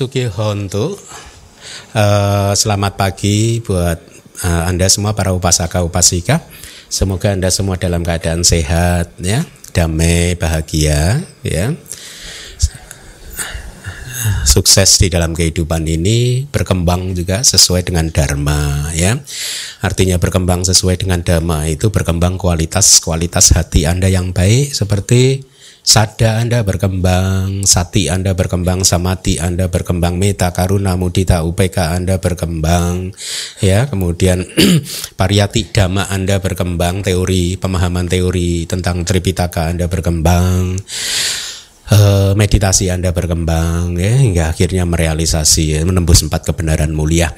Sukihontu. Uh, selamat pagi buat uh, Anda semua para upasaka upasika. Semoga Anda semua dalam keadaan sehat ya, damai, bahagia ya. Sukses di dalam kehidupan ini berkembang juga sesuai dengan dharma ya. Artinya berkembang sesuai dengan dharma itu berkembang kualitas-kualitas hati Anda yang baik seperti Sada Anda berkembang, sati Anda berkembang, samati Anda berkembang, meta karuna mudita UPK Anda berkembang, ya kemudian pariyati dhamma Anda berkembang, teori pemahaman teori tentang Tripitaka Anda berkembang, uh, meditasi Anda berkembang, ya hingga akhirnya merealisasi, menembus empat kebenaran mulia.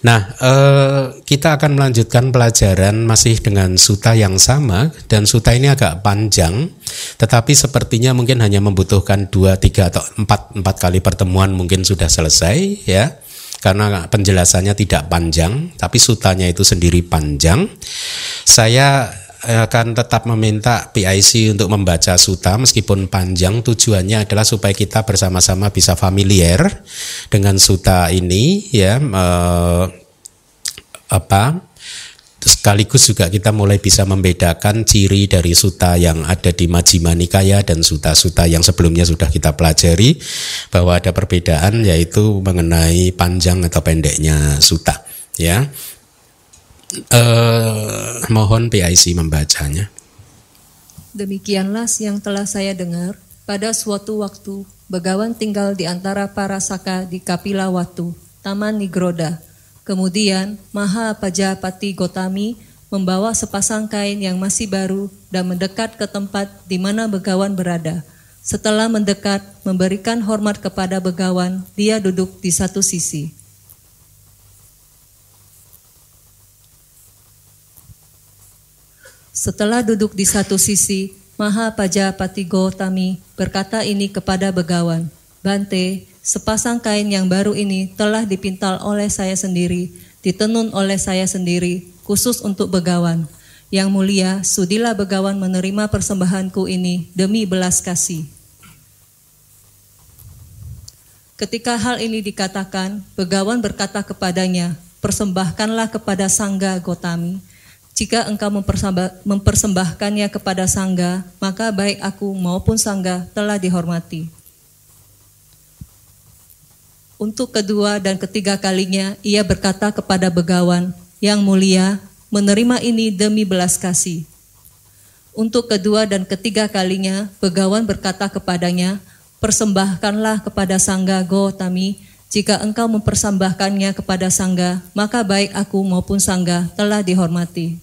Nah, eh, kita akan melanjutkan pelajaran masih dengan suta yang sama dan suta ini agak panjang, tetapi sepertinya mungkin hanya membutuhkan dua, tiga atau empat empat kali pertemuan mungkin sudah selesai ya, karena penjelasannya tidak panjang, tapi sutanya itu sendiri panjang. Saya akan tetap meminta PIC untuk membaca suta meskipun panjang. Tujuannya adalah supaya kita bersama-sama bisa familiar dengan suta ini ya eh, apa sekaligus juga kita mulai bisa membedakan ciri dari suta yang ada di Majjhima Nikaya dan suta-suta yang sebelumnya sudah kita pelajari bahwa ada perbedaan yaitu mengenai panjang atau pendeknya suta ya Uh, mohon PIC membacanya. Demikianlah yang telah saya dengar pada suatu waktu Begawan tinggal di antara para saka di Kapila Watu, Taman Nigroda. Kemudian Maha Pajapati Gotami membawa sepasang kain yang masih baru dan mendekat ke tempat di mana Begawan berada. Setelah mendekat, memberikan hormat kepada Begawan, dia duduk di satu sisi. Setelah duduk di satu sisi, Maha Pajapati Gotami berkata ini kepada begawan, Bante, sepasang kain yang baru ini telah dipintal oleh saya sendiri, ditenun oleh saya sendiri, khusus untuk begawan. Yang mulia, sudilah begawan menerima persembahanku ini demi belas kasih. Ketika hal ini dikatakan, begawan berkata kepadanya, persembahkanlah kepada Sangga Gotami, jika engkau mempersembah, mempersembahkannya kepada sangga, maka baik aku maupun sangga telah dihormati. Untuk kedua dan ketiga kalinya, ia berkata kepada begawan, yang mulia, menerima ini demi belas kasih. Untuk kedua dan ketiga kalinya, begawan berkata kepadanya, persembahkanlah kepada sangga Gotami, jika engkau mempersembahkannya kepada sangga, maka baik aku maupun sangga telah dihormati.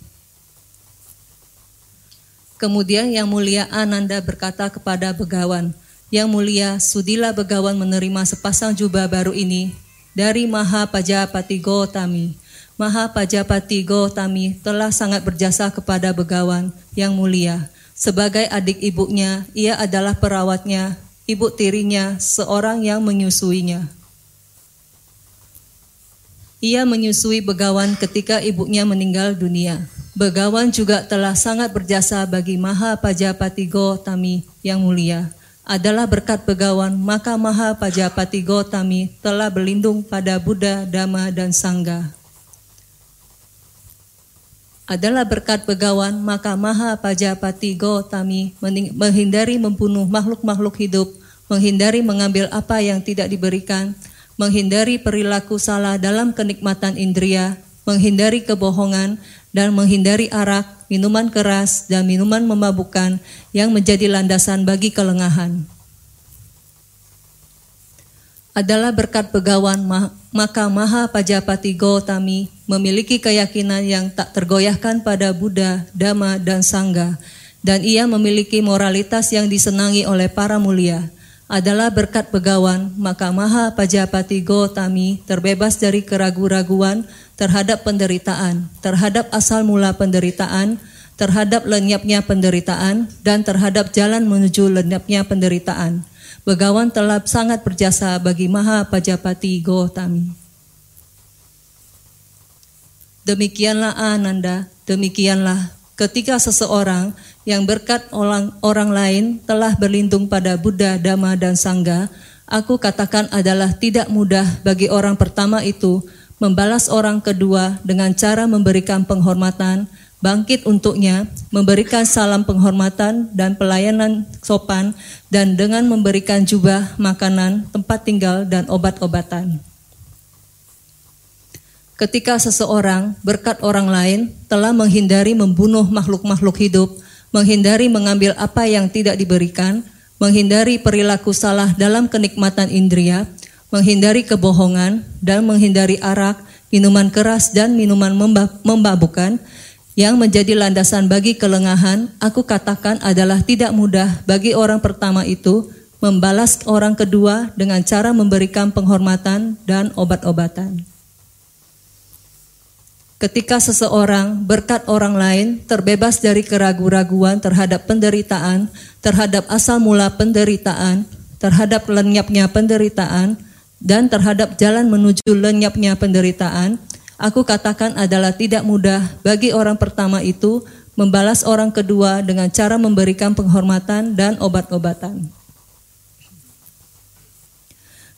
Kemudian yang mulia Ananda berkata kepada begawan, Yang mulia, sudilah begawan menerima sepasang jubah baru ini dari Maha Pajapati Gotami. Maha Pajapati Gotami telah sangat berjasa kepada begawan yang mulia. Sebagai adik ibunya, ia adalah perawatnya, ibu tirinya, seorang yang menyusuinya. Ia menyusui begawan ketika ibunya meninggal dunia. Begawan juga telah sangat berjasa bagi Maha Pajapati Gotami yang mulia. Adalah berkat Begawan, maka Maha Pajapati Gotami telah berlindung pada Buddha, Dhamma, dan Sangga. Adalah berkat Begawan, maka Maha Pajapati Gotami menghindari membunuh makhluk-makhluk hidup, menghindari mengambil apa yang tidak diberikan, menghindari perilaku salah dalam kenikmatan indria, menghindari kebohongan, dan menghindari arak, minuman keras, dan minuman memabukkan yang menjadi landasan bagi kelengahan. Adalah berkat pegawan, maka Maha Pajapati Gautami memiliki keyakinan yang tak tergoyahkan pada Buddha, Dhamma, dan Sangha, dan ia memiliki moralitas yang disenangi oleh para mulia adalah berkat pegawan, maka Maha Pajapati Gotami terbebas dari keraguan-raguan terhadap penderitaan, terhadap asal mula penderitaan, terhadap lenyapnya penderitaan, dan terhadap jalan menuju lenyapnya penderitaan. Begawan telah sangat berjasa bagi Maha Pajapati Gotami. Demikianlah Ananda, demikianlah ketika seseorang yang berkat orang, orang lain telah berlindung pada Buddha, Dhamma, dan Sangha, aku katakan adalah tidak mudah bagi orang pertama itu membalas orang kedua dengan cara memberikan penghormatan, bangkit untuknya, memberikan salam penghormatan dan pelayanan sopan, dan dengan memberikan jubah, makanan, tempat tinggal, dan obat-obatan. Ketika seseorang berkat orang lain telah menghindari membunuh makhluk-makhluk hidup, menghindari mengambil apa yang tidak diberikan, menghindari perilaku salah dalam kenikmatan indria, menghindari kebohongan, dan menghindari arak, minuman keras, dan minuman memabukkan, yang menjadi landasan bagi kelengahan, aku katakan adalah tidak mudah bagi orang pertama itu membalas orang kedua dengan cara memberikan penghormatan dan obat-obatan. Ketika seseorang berkat orang lain terbebas dari keraguan-raguan terhadap penderitaan, terhadap asal mula penderitaan, terhadap lenyapnya penderitaan, dan terhadap jalan menuju lenyapnya penderitaan, aku katakan adalah tidak mudah bagi orang pertama itu membalas orang kedua dengan cara memberikan penghormatan dan obat-obatan.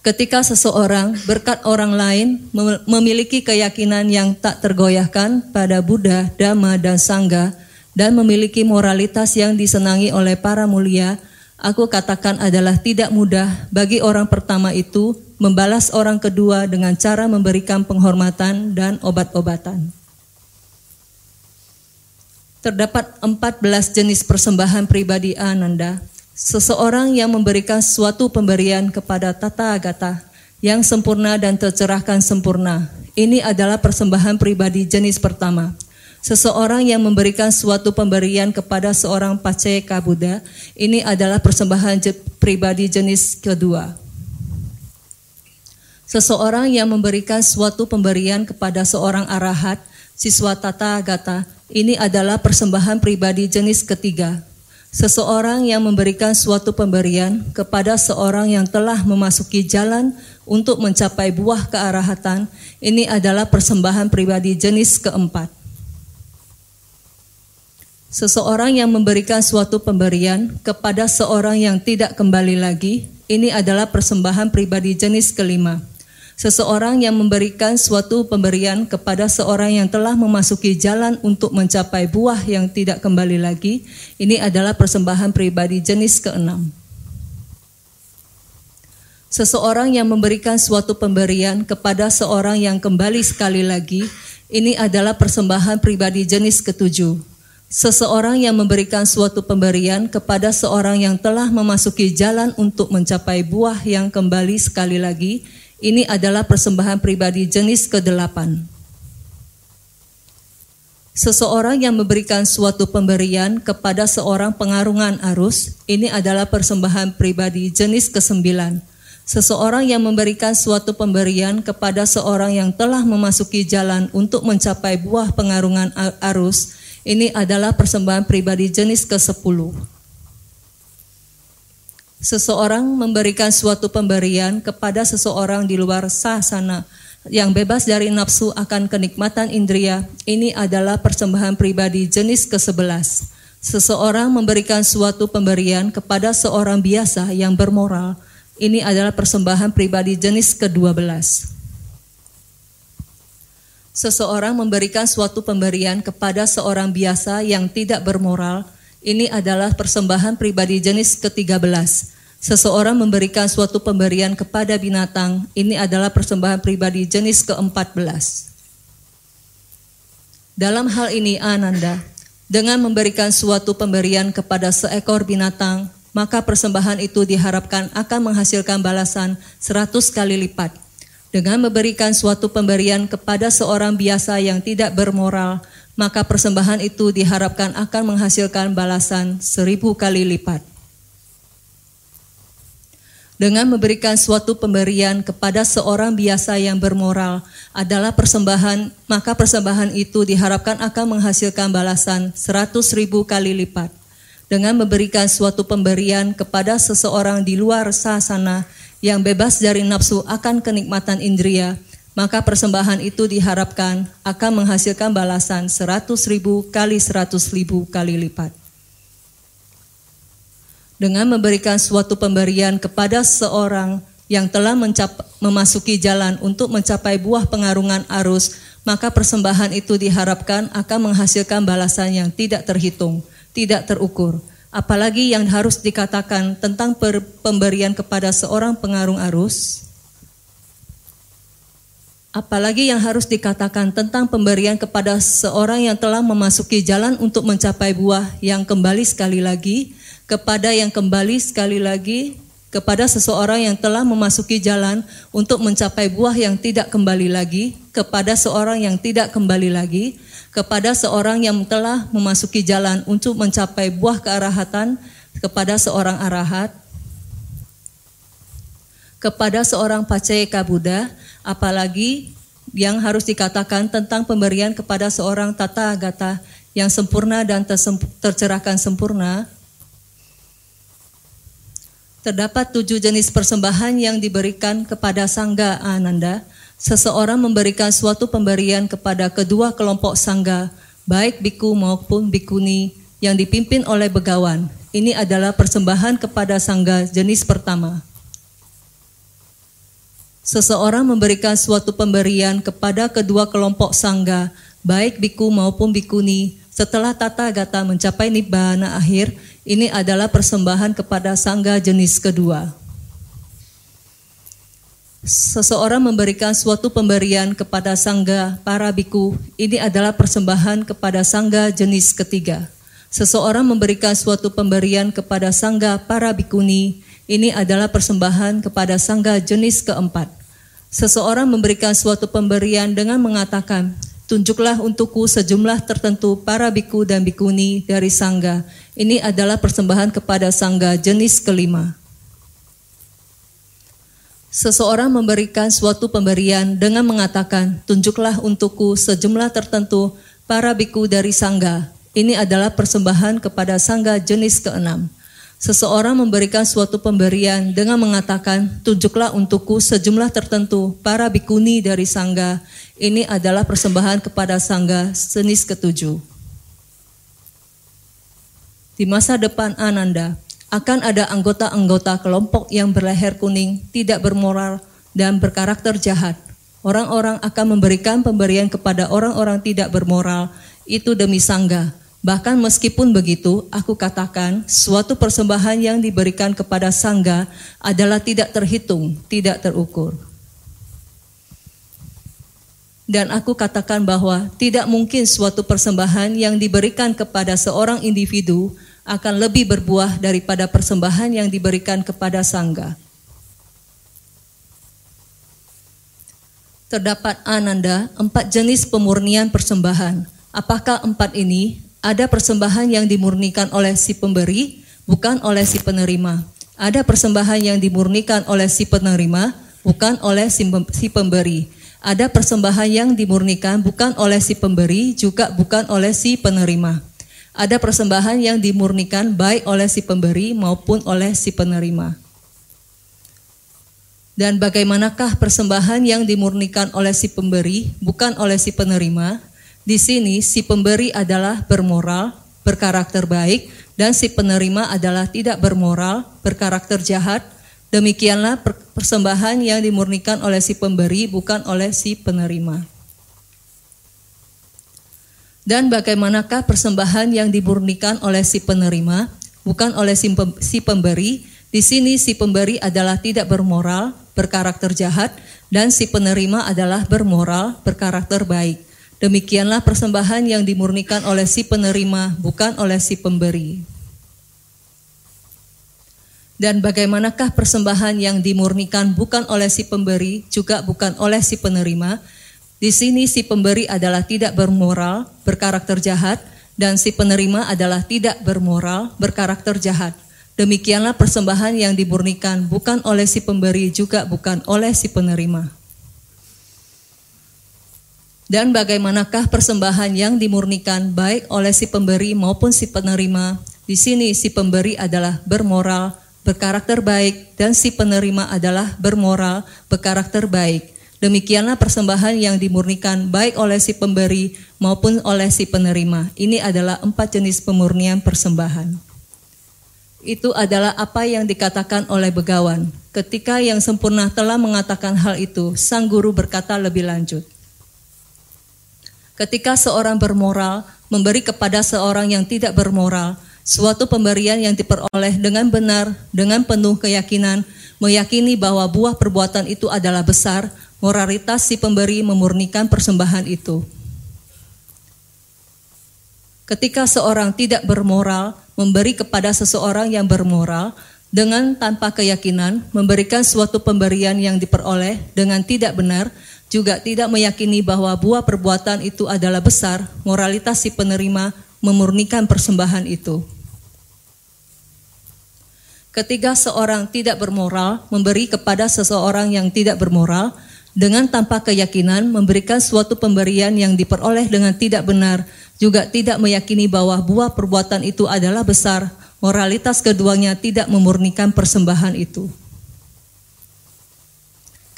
Ketika seseorang berkat orang lain memiliki keyakinan yang tak tergoyahkan pada Buddha, Dhamma, dan Sangha, dan memiliki moralitas yang disenangi oleh para mulia, aku katakan adalah tidak mudah bagi orang pertama itu membalas orang kedua dengan cara memberikan penghormatan dan obat-obatan. Terdapat 14 jenis persembahan pribadi Ananda Seseorang yang memberikan suatu pemberian kepada Tata Agata yang sempurna dan tercerahkan sempurna. Ini adalah persembahan pribadi jenis pertama. Seseorang yang memberikan suatu pemberian kepada seorang Paceka Buddha, ini adalah persembahan pribadi jenis kedua. Seseorang yang memberikan suatu pemberian kepada seorang arahat, siswa tata agata, ini adalah persembahan pribadi jenis ketiga. Seseorang yang memberikan suatu pemberian kepada seorang yang telah memasuki jalan untuk mencapai buah kearahatan, ini adalah persembahan pribadi jenis keempat. Seseorang yang memberikan suatu pemberian kepada seorang yang tidak kembali lagi, ini adalah persembahan pribadi jenis kelima. Seseorang yang memberikan suatu pemberian kepada seorang yang telah memasuki jalan untuk mencapai buah yang tidak kembali lagi, ini adalah persembahan pribadi jenis keenam. Seseorang yang memberikan suatu pemberian kepada seorang yang kembali sekali lagi, ini adalah persembahan pribadi jenis ketujuh. Seseorang yang memberikan suatu pemberian kepada seorang yang telah memasuki jalan untuk mencapai buah yang kembali sekali lagi, ini adalah persembahan pribadi jenis ke-8. Seseorang yang memberikan suatu pemberian kepada seorang pengarungan arus, ini adalah persembahan pribadi jenis ke-9. Seseorang yang memberikan suatu pemberian kepada seorang yang telah memasuki jalan untuk mencapai buah pengarungan arus, ini adalah persembahan pribadi jenis ke-10. Seseorang memberikan suatu pemberian kepada seseorang di luar sasana yang bebas dari nafsu akan kenikmatan indria, ini adalah persembahan pribadi jenis ke-11. Seseorang memberikan suatu pemberian kepada seorang biasa yang bermoral, ini adalah persembahan pribadi jenis ke-12. Seseorang memberikan suatu pemberian kepada seorang biasa yang tidak bermoral, ini adalah persembahan pribadi jenis ke-13. Seseorang memberikan suatu pemberian kepada binatang, ini adalah persembahan pribadi jenis ke-14. Dalam hal ini Ananda, dengan memberikan suatu pemberian kepada seekor binatang, maka persembahan itu diharapkan akan menghasilkan balasan 100 kali lipat. Dengan memberikan suatu pemberian kepada seorang biasa yang tidak bermoral, maka persembahan itu diharapkan akan menghasilkan balasan seribu kali lipat. Dengan memberikan suatu pemberian kepada seorang biasa yang bermoral adalah persembahan, maka persembahan itu diharapkan akan menghasilkan balasan seratus ribu kali lipat. Dengan memberikan suatu pemberian kepada seseorang di luar sasana yang bebas dari nafsu akan kenikmatan indria, maka persembahan itu diharapkan akan menghasilkan balasan seratus ribu kali seratus ribu kali lipat. Dengan memberikan suatu pemberian kepada seorang yang telah memasuki jalan untuk mencapai buah pengarungan arus, maka persembahan itu diharapkan akan menghasilkan balasan yang tidak terhitung, tidak terukur. Apalagi yang harus dikatakan tentang pemberian kepada seorang pengarung arus, apalagi yang harus dikatakan tentang pemberian kepada seorang yang telah memasuki jalan untuk mencapai buah yang kembali sekali lagi, kepada yang kembali sekali lagi kepada seseorang yang telah memasuki jalan untuk mencapai buah yang tidak kembali lagi, kepada seorang yang tidak kembali lagi, kepada seorang yang telah memasuki jalan untuk mencapai buah kearahatan, kepada seorang arahat, kepada seorang paceka Buddha, apalagi yang harus dikatakan tentang pemberian kepada seorang tata agata yang sempurna dan tercerahkan sempurna, Terdapat tujuh jenis persembahan yang diberikan kepada Sangga Ananda. Seseorang memberikan suatu pemberian kepada kedua kelompok Sangga, baik biku maupun bikuni yang dipimpin oleh begawan. Ini adalah persembahan kepada Sangga jenis pertama. Seseorang memberikan suatu pemberian kepada kedua kelompok Sangga, baik biku maupun bikuni, setelah tata gata mencapai nibbana akhir, ini adalah persembahan kepada sangga jenis kedua. Seseorang memberikan suatu pemberian kepada sangga para biku, ini adalah persembahan kepada sangga jenis ketiga. Seseorang memberikan suatu pemberian kepada sangga para bikuni, ini adalah persembahan kepada sangga jenis keempat. Seseorang memberikan suatu pemberian dengan mengatakan, Tunjuklah untukku sejumlah tertentu para biku dan bikuni dari sangga. Ini adalah persembahan kepada sangga jenis kelima. Seseorang memberikan suatu pemberian dengan mengatakan, tunjuklah untukku sejumlah tertentu para biku dari sangga. Ini adalah persembahan kepada sangga jenis keenam. Seseorang memberikan suatu pemberian dengan mengatakan, tunjuklah untukku sejumlah tertentu para bikuni dari sangga. Ini adalah persembahan kepada Sangga senis ketujuh. Di masa depan Ananda, akan ada anggota-anggota kelompok yang berleher kuning, tidak bermoral, dan berkarakter jahat. Orang-orang akan memberikan pemberian kepada orang-orang tidak bermoral, itu demi Sangga. Bahkan meskipun begitu, aku katakan suatu persembahan yang diberikan kepada Sangga adalah tidak terhitung, tidak terukur. Dan aku katakan bahwa tidak mungkin suatu persembahan yang diberikan kepada seorang individu akan lebih berbuah daripada persembahan yang diberikan kepada sangga. Terdapat ananda empat jenis pemurnian persembahan. Apakah empat ini ada persembahan yang dimurnikan oleh si pemberi, bukan oleh si penerima? Ada persembahan yang dimurnikan oleh si penerima, bukan oleh si pemberi ada persembahan yang dimurnikan bukan oleh si pemberi, juga bukan oleh si penerima. Ada persembahan yang dimurnikan baik oleh si pemberi maupun oleh si penerima. Dan bagaimanakah persembahan yang dimurnikan oleh si pemberi, bukan oleh si penerima? Di sini si pemberi adalah bermoral, berkarakter baik, dan si penerima adalah tidak bermoral, berkarakter jahat, Demikianlah persembahan yang dimurnikan oleh si pemberi bukan oleh si penerima. Dan bagaimanakah persembahan yang dimurnikan oleh si penerima bukan oleh si pemberi? Di sini si pemberi adalah tidak bermoral, berkarakter jahat dan si penerima adalah bermoral, berkarakter baik. Demikianlah persembahan yang dimurnikan oleh si penerima bukan oleh si pemberi. Dan bagaimanakah persembahan yang dimurnikan bukan oleh si pemberi, juga bukan oleh si penerima? Di sini si pemberi adalah tidak bermoral, berkarakter jahat, dan si penerima adalah tidak bermoral, berkarakter jahat. Demikianlah persembahan yang dimurnikan bukan oleh si pemberi, juga bukan oleh si penerima. Dan bagaimanakah persembahan yang dimurnikan baik oleh si pemberi maupun si penerima? Di sini si pemberi adalah bermoral, berkarakter baik, dan si penerima adalah bermoral, berkarakter baik. Demikianlah persembahan yang dimurnikan baik oleh si pemberi maupun oleh si penerima. Ini adalah empat jenis pemurnian persembahan. itu adalah apa yang dikatakan oleh begawan. Ketika yang sempurna telah mengatakan hal itu, sang guru berkata lebih lanjut. Ketika seorang bermoral memberi kepada seorang yang tidak bermoral, suatu pemberian yang diperoleh dengan benar, dengan penuh keyakinan, meyakini bahwa buah perbuatan itu adalah besar, moralitas si pemberi memurnikan persembahan itu. Ketika seorang tidak bermoral, memberi kepada seseorang yang bermoral, dengan tanpa keyakinan, memberikan suatu pemberian yang diperoleh dengan tidak benar, juga tidak meyakini bahwa buah perbuatan itu adalah besar, moralitas si penerima memurnikan persembahan itu. Ketika seorang tidak bermoral, memberi kepada seseorang yang tidak bermoral, dengan tanpa keyakinan memberikan suatu pemberian yang diperoleh dengan tidak benar, juga tidak meyakini bahwa buah perbuatan itu adalah besar, moralitas keduanya tidak memurnikan persembahan itu.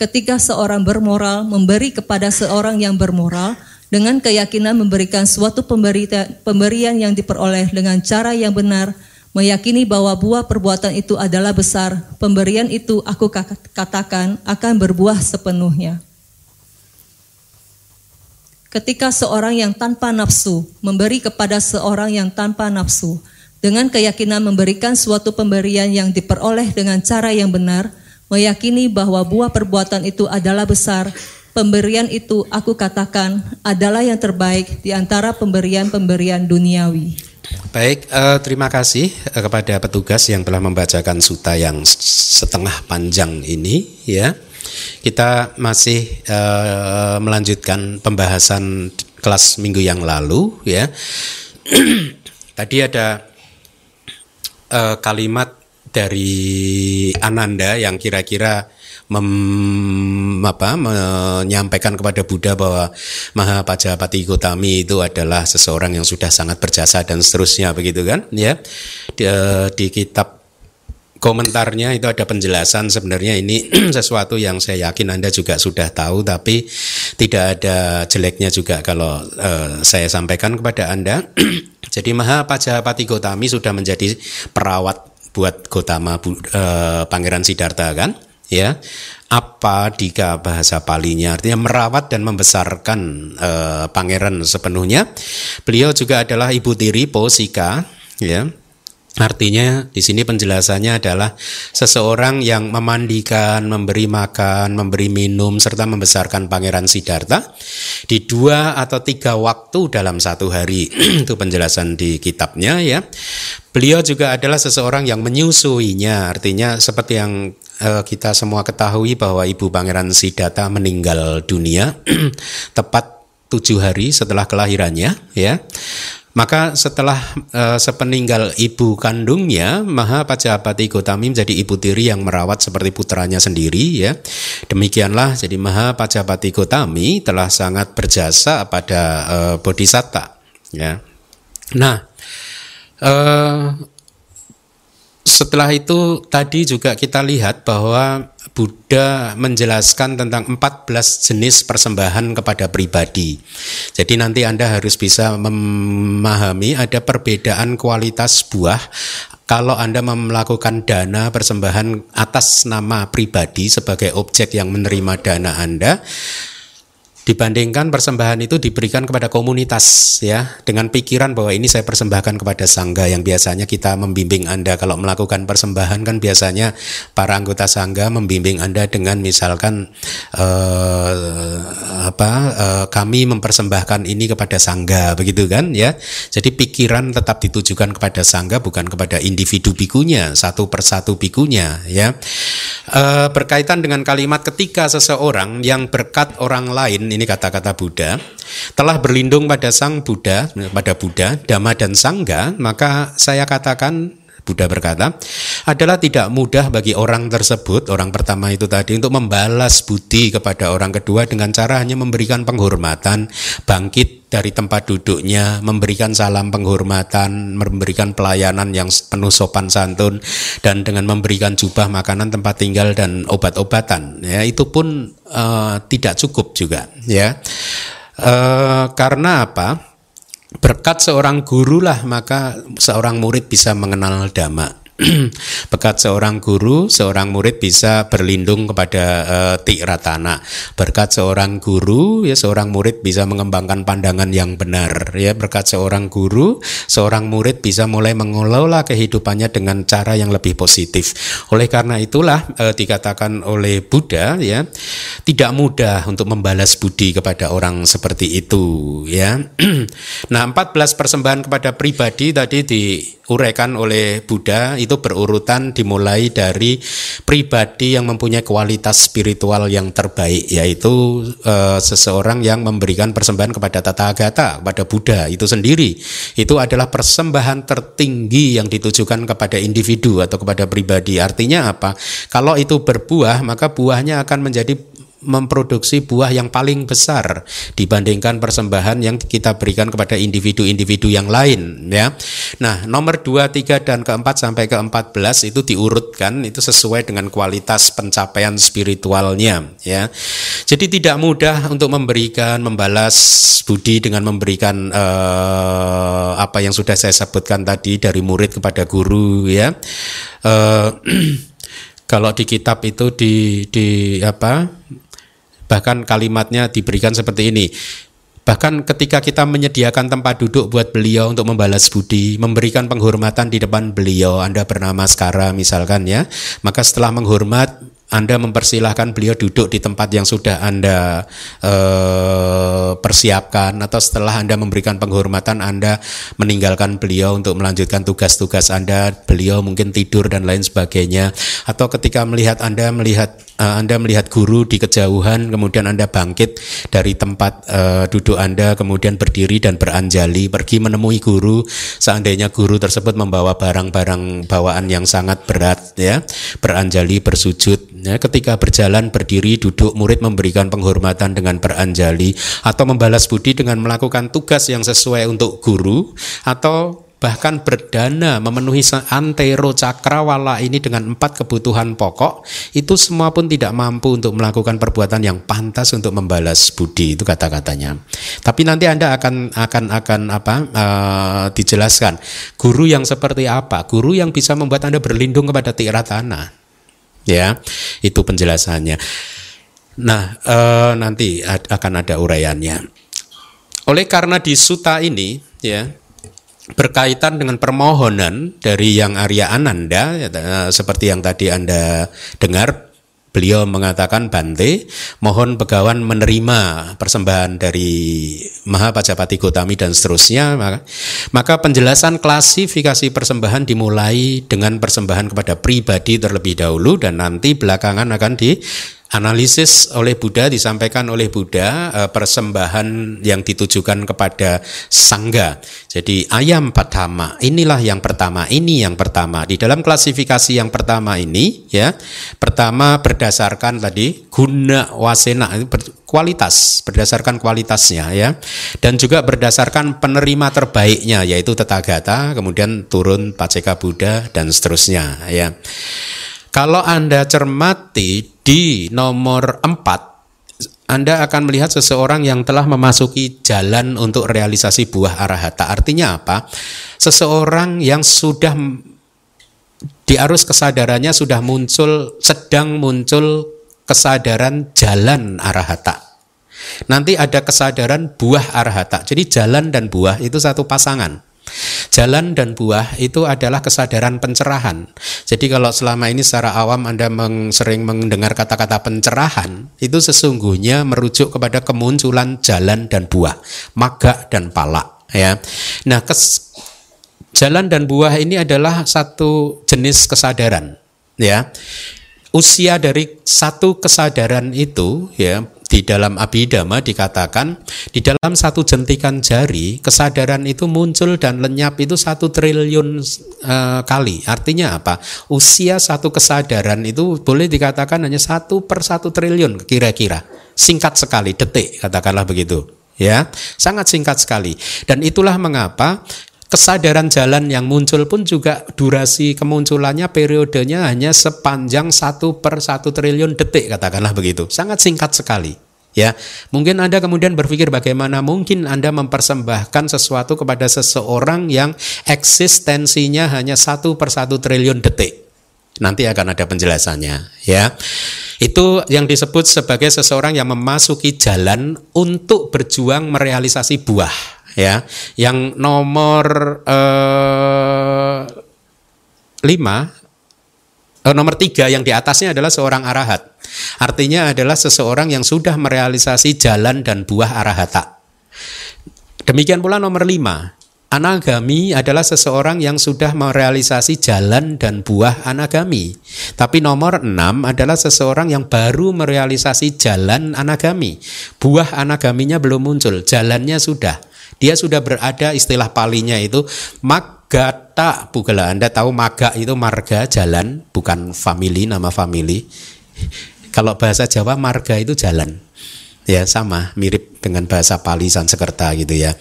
Ketika seorang bermoral memberi kepada seorang yang bermoral dengan keyakinan memberikan suatu pemberian yang diperoleh dengan cara yang benar, meyakini bahwa buah perbuatan itu adalah besar, pemberian itu aku katakan akan berbuah sepenuhnya. Ketika seorang yang tanpa nafsu memberi kepada seorang yang tanpa nafsu, dengan keyakinan memberikan suatu pemberian yang diperoleh dengan cara yang benar, meyakini bahwa buah perbuatan itu adalah besar, pemberian itu aku katakan adalah yang terbaik di antara pemberian-pemberian duniawi. Baik, uh, terima kasih uh, kepada petugas yang telah membacakan suta yang setengah panjang ini, ya. Kita masih uh, melanjutkan pembahasan kelas minggu yang lalu ya. Tadi ada uh, kalimat dari Ananda yang kira-kira apa, menyampaikan kepada Buddha bahwa Maha Pajapati Gotami itu adalah seseorang yang sudah sangat berjasa dan seterusnya begitu kan ya di, eh, di kitab komentarnya itu ada penjelasan sebenarnya ini sesuatu yang saya yakin Anda juga sudah tahu tapi tidak ada jeleknya juga kalau uh, saya sampaikan kepada Anda. Jadi Maha Pajapati Gotami sudah menjadi perawat buat Gotama uh, Pangeran Siddhartha kan? Ya. Apa di bahasa palinya artinya merawat dan membesarkan uh, pangeran sepenuhnya. Beliau juga adalah ibu tiri Posika ya Artinya di sini penjelasannya adalah seseorang yang memandikan, memberi makan, memberi minum serta membesarkan Pangeran Siddhartha di dua atau tiga waktu dalam satu hari. Itu penjelasan di kitabnya ya. Beliau juga adalah seseorang yang menyusuinya. Artinya seperti yang uh, kita semua ketahui bahwa Ibu Pangeran Siddhartha meninggal dunia tepat tujuh hari setelah kelahirannya ya maka setelah uh, sepeninggal ibu kandungnya, Maha Pajapati Gotami menjadi ibu tiri yang merawat seperti putranya sendiri ya. Demikianlah jadi Maha Pajapati Gotami telah sangat berjasa pada uh, Bodhisatta ya. Nah, uh, setelah itu tadi juga kita lihat bahwa Buddha menjelaskan tentang 14 jenis persembahan kepada pribadi. Jadi nanti Anda harus bisa memahami ada perbedaan kualitas buah kalau Anda melakukan dana persembahan atas nama pribadi sebagai objek yang menerima dana Anda dibandingkan persembahan itu diberikan kepada komunitas ya dengan pikiran bahwa ini saya persembahkan kepada sangga yang biasanya kita membimbing Anda. Kalau melakukan persembahan kan biasanya para anggota sangga membimbing Anda dengan misalkan eh, apa eh, kami mempersembahkan ini kepada sangga begitu kan ya. Jadi pikiran tetap ditujukan kepada sangga bukan kepada individu bikunya satu persatu bikunya ya. Eh, berkaitan dengan kalimat ketika seseorang yang berkat orang lain ini kata-kata Buddha, telah berlindung pada Sang Buddha, pada Buddha, Dhamma dan Sangga, maka saya katakan Buddha berkata, adalah tidak mudah bagi orang tersebut, orang pertama itu tadi, untuk membalas budi kepada orang kedua dengan cara hanya memberikan penghormatan, bangkit dari tempat duduknya, memberikan salam penghormatan, memberikan pelayanan yang penuh sopan santun, dan dengan memberikan jubah makanan, tempat tinggal, dan obat-obatan. Ya, itu pun uh, tidak cukup juga. Ya, uh, karena apa? Berkat seorang guru lah maka seorang murid bisa mengenal dhamma berkat seorang guru seorang murid bisa berlindung kepada uh, tiratana berkat seorang guru ya seorang murid bisa mengembangkan pandangan yang benar ya. Berkat seorang guru seorang murid bisa mulai mengelola kehidupannya dengan cara yang lebih positif. Oleh karena itulah uh, dikatakan oleh Buddha ya tidak mudah untuk membalas budi kepada orang seperti itu ya. Nah 14 persembahan kepada pribadi tadi diuraikan oleh Buddha itu berurutan dimulai dari pribadi yang mempunyai kualitas spiritual yang terbaik yaitu e, seseorang yang memberikan persembahan kepada Tathagata kepada Buddha itu sendiri. Itu adalah persembahan tertinggi yang ditujukan kepada individu atau kepada pribadi. Artinya apa? Kalau itu berbuah maka buahnya akan menjadi memproduksi buah yang paling besar dibandingkan persembahan yang kita berikan kepada individu-individu yang lain ya. Nah, nomor 2, 3 dan keempat sampai ke 14 itu diurutkan itu sesuai dengan kualitas pencapaian spiritualnya ya. Jadi tidak mudah untuk memberikan membalas budi dengan memberikan uh, apa yang sudah saya sebutkan tadi dari murid kepada guru ya. Uh, kalau di kitab itu di di apa Bahkan kalimatnya diberikan seperti ini. Bahkan ketika kita menyediakan tempat duduk buat beliau untuk membalas budi, memberikan penghormatan di depan beliau, Anda bernama Skara misalkan ya, maka setelah menghormat anda mempersilahkan beliau duduk di tempat yang sudah Anda eh, persiapkan atau setelah Anda memberikan penghormatan Anda meninggalkan beliau untuk melanjutkan tugas-tugas Anda, beliau mungkin tidur dan lain sebagainya atau ketika melihat Anda melihat Anda melihat guru di kejauhan kemudian Anda bangkit dari tempat uh, duduk Anda kemudian berdiri dan beranjali pergi menemui guru. Seandainya guru tersebut membawa barang-barang bawaan yang sangat berat ya beranjali bersujud Ya, ketika berjalan, berdiri, duduk, murid memberikan penghormatan dengan beranjali atau membalas budi dengan melakukan tugas yang sesuai untuk guru atau bahkan berdana memenuhi antero cakrawala ini dengan empat kebutuhan pokok itu semua pun tidak mampu untuk melakukan perbuatan yang pantas untuk membalas budi itu kata-katanya. Tapi nanti anda akan akan akan apa uh, dijelaskan guru yang seperti apa? Guru yang bisa membuat anda berlindung kepada tiratana ya itu penjelasannya. Nah e, nanti akan ada uraiannya. Oleh karena di suta ini ya berkaitan dengan permohonan dari yang Arya Ananda ya, seperti yang tadi Anda dengar Beliau mengatakan Bante, mohon begawan menerima persembahan dari Maha Pajapati Gotami dan seterusnya. Maka, maka penjelasan klasifikasi persembahan dimulai dengan persembahan kepada pribadi terlebih dahulu dan nanti belakangan akan di analisis oleh Buddha disampaikan oleh Buddha eh, persembahan yang ditujukan kepada sangga. Jadi ayam pertama inilah yang pertama, ini yang pertama. Di dalam klasifikasi yang pertama ini ya, pertama berdasarkan tadi guna wasena kualitas berdasarkan kualitasnya ya dan juga berdasarkan penerima terbaiknya yaitu Tetaggata kemudian turun Paceka Buddha dan seterusnya ya. Kalau Anda cermati di nomor 4 Anda akan melihat seseorang yang telah memasuki jalan untuk realisasi buah arahata. Artinya apa? Seseorang yang sudah di arus kesadarannya sudah muncul sedang muncul kesadaran jalan arahata. Nanti ada kesadaran buah arahata. Jadi jalan dan buah itu satu pasangan. Jalan dan buah itu adalah kesadaran pencerahan. Jadi kalau selama ini secara awam Anda meng, sering mendengar kata-kata pencerahan, itu sesungguhnya merujuk kepada kemunculan jalan dan buah, maga dan pala. Ya, nah kes, jalan dan buah ini adalah satu jenis kesadaran. Ya, usia dari satu kesadaran itu ya di dalam Abhidhamma dikatakan di dalam satu jentikan jari kesadaran itu muncul dan lenyap itu satu triliun uh, kali. Artinya apa? Usia satu kesadaran itu boleh dikatakan hanya satu per satu triliun kira-kira. Singkat sekali, detik katakanlah begitu. Ya, sangat singkat sekali. Dan itulah mengapa kesadaran jalan yang muncul pun juga durasi kemunculannya periodenya hanya sepanjang satu per satu triliun detik katakanlah begitu sangat singkat sekali Ya, mungkin Anda kemudian berpikir bagaimana mungkin Anda mempersembahkan sesuatu kepada seseorang yang eksistensinya hanya satu per satu triliun detik. Nanti akan ada penjelasannya, ya. Itu yang disebut sebagai seseorang yang memasuki jalan untuk berjuang merealisasi buah, ya. Yang nomor eh, lima, eh, nomor tiga yang di atasnya adalah seorang arahat. Artinya adalah seseorang yang sudah merealisasi jalan dan buah arahata. Demikian pula nomor lima, Anagami adalah seseorang yang sudah merealisasi jalan dan buah anagami. Tapi nomor enam adalah seseorang yang baru merealisasi jalan anagami. Buah anagaminya belum muncul, jalannya sudah. Dia sudah berada istilah palinya itu magata bugala. Anda tahu maga itu marga jalan, bukan family nama family. Kalau bahasa Jawa marga itu jalan. Ya sama, mirip dengan bahasa Pali Sanskerta gitu ya.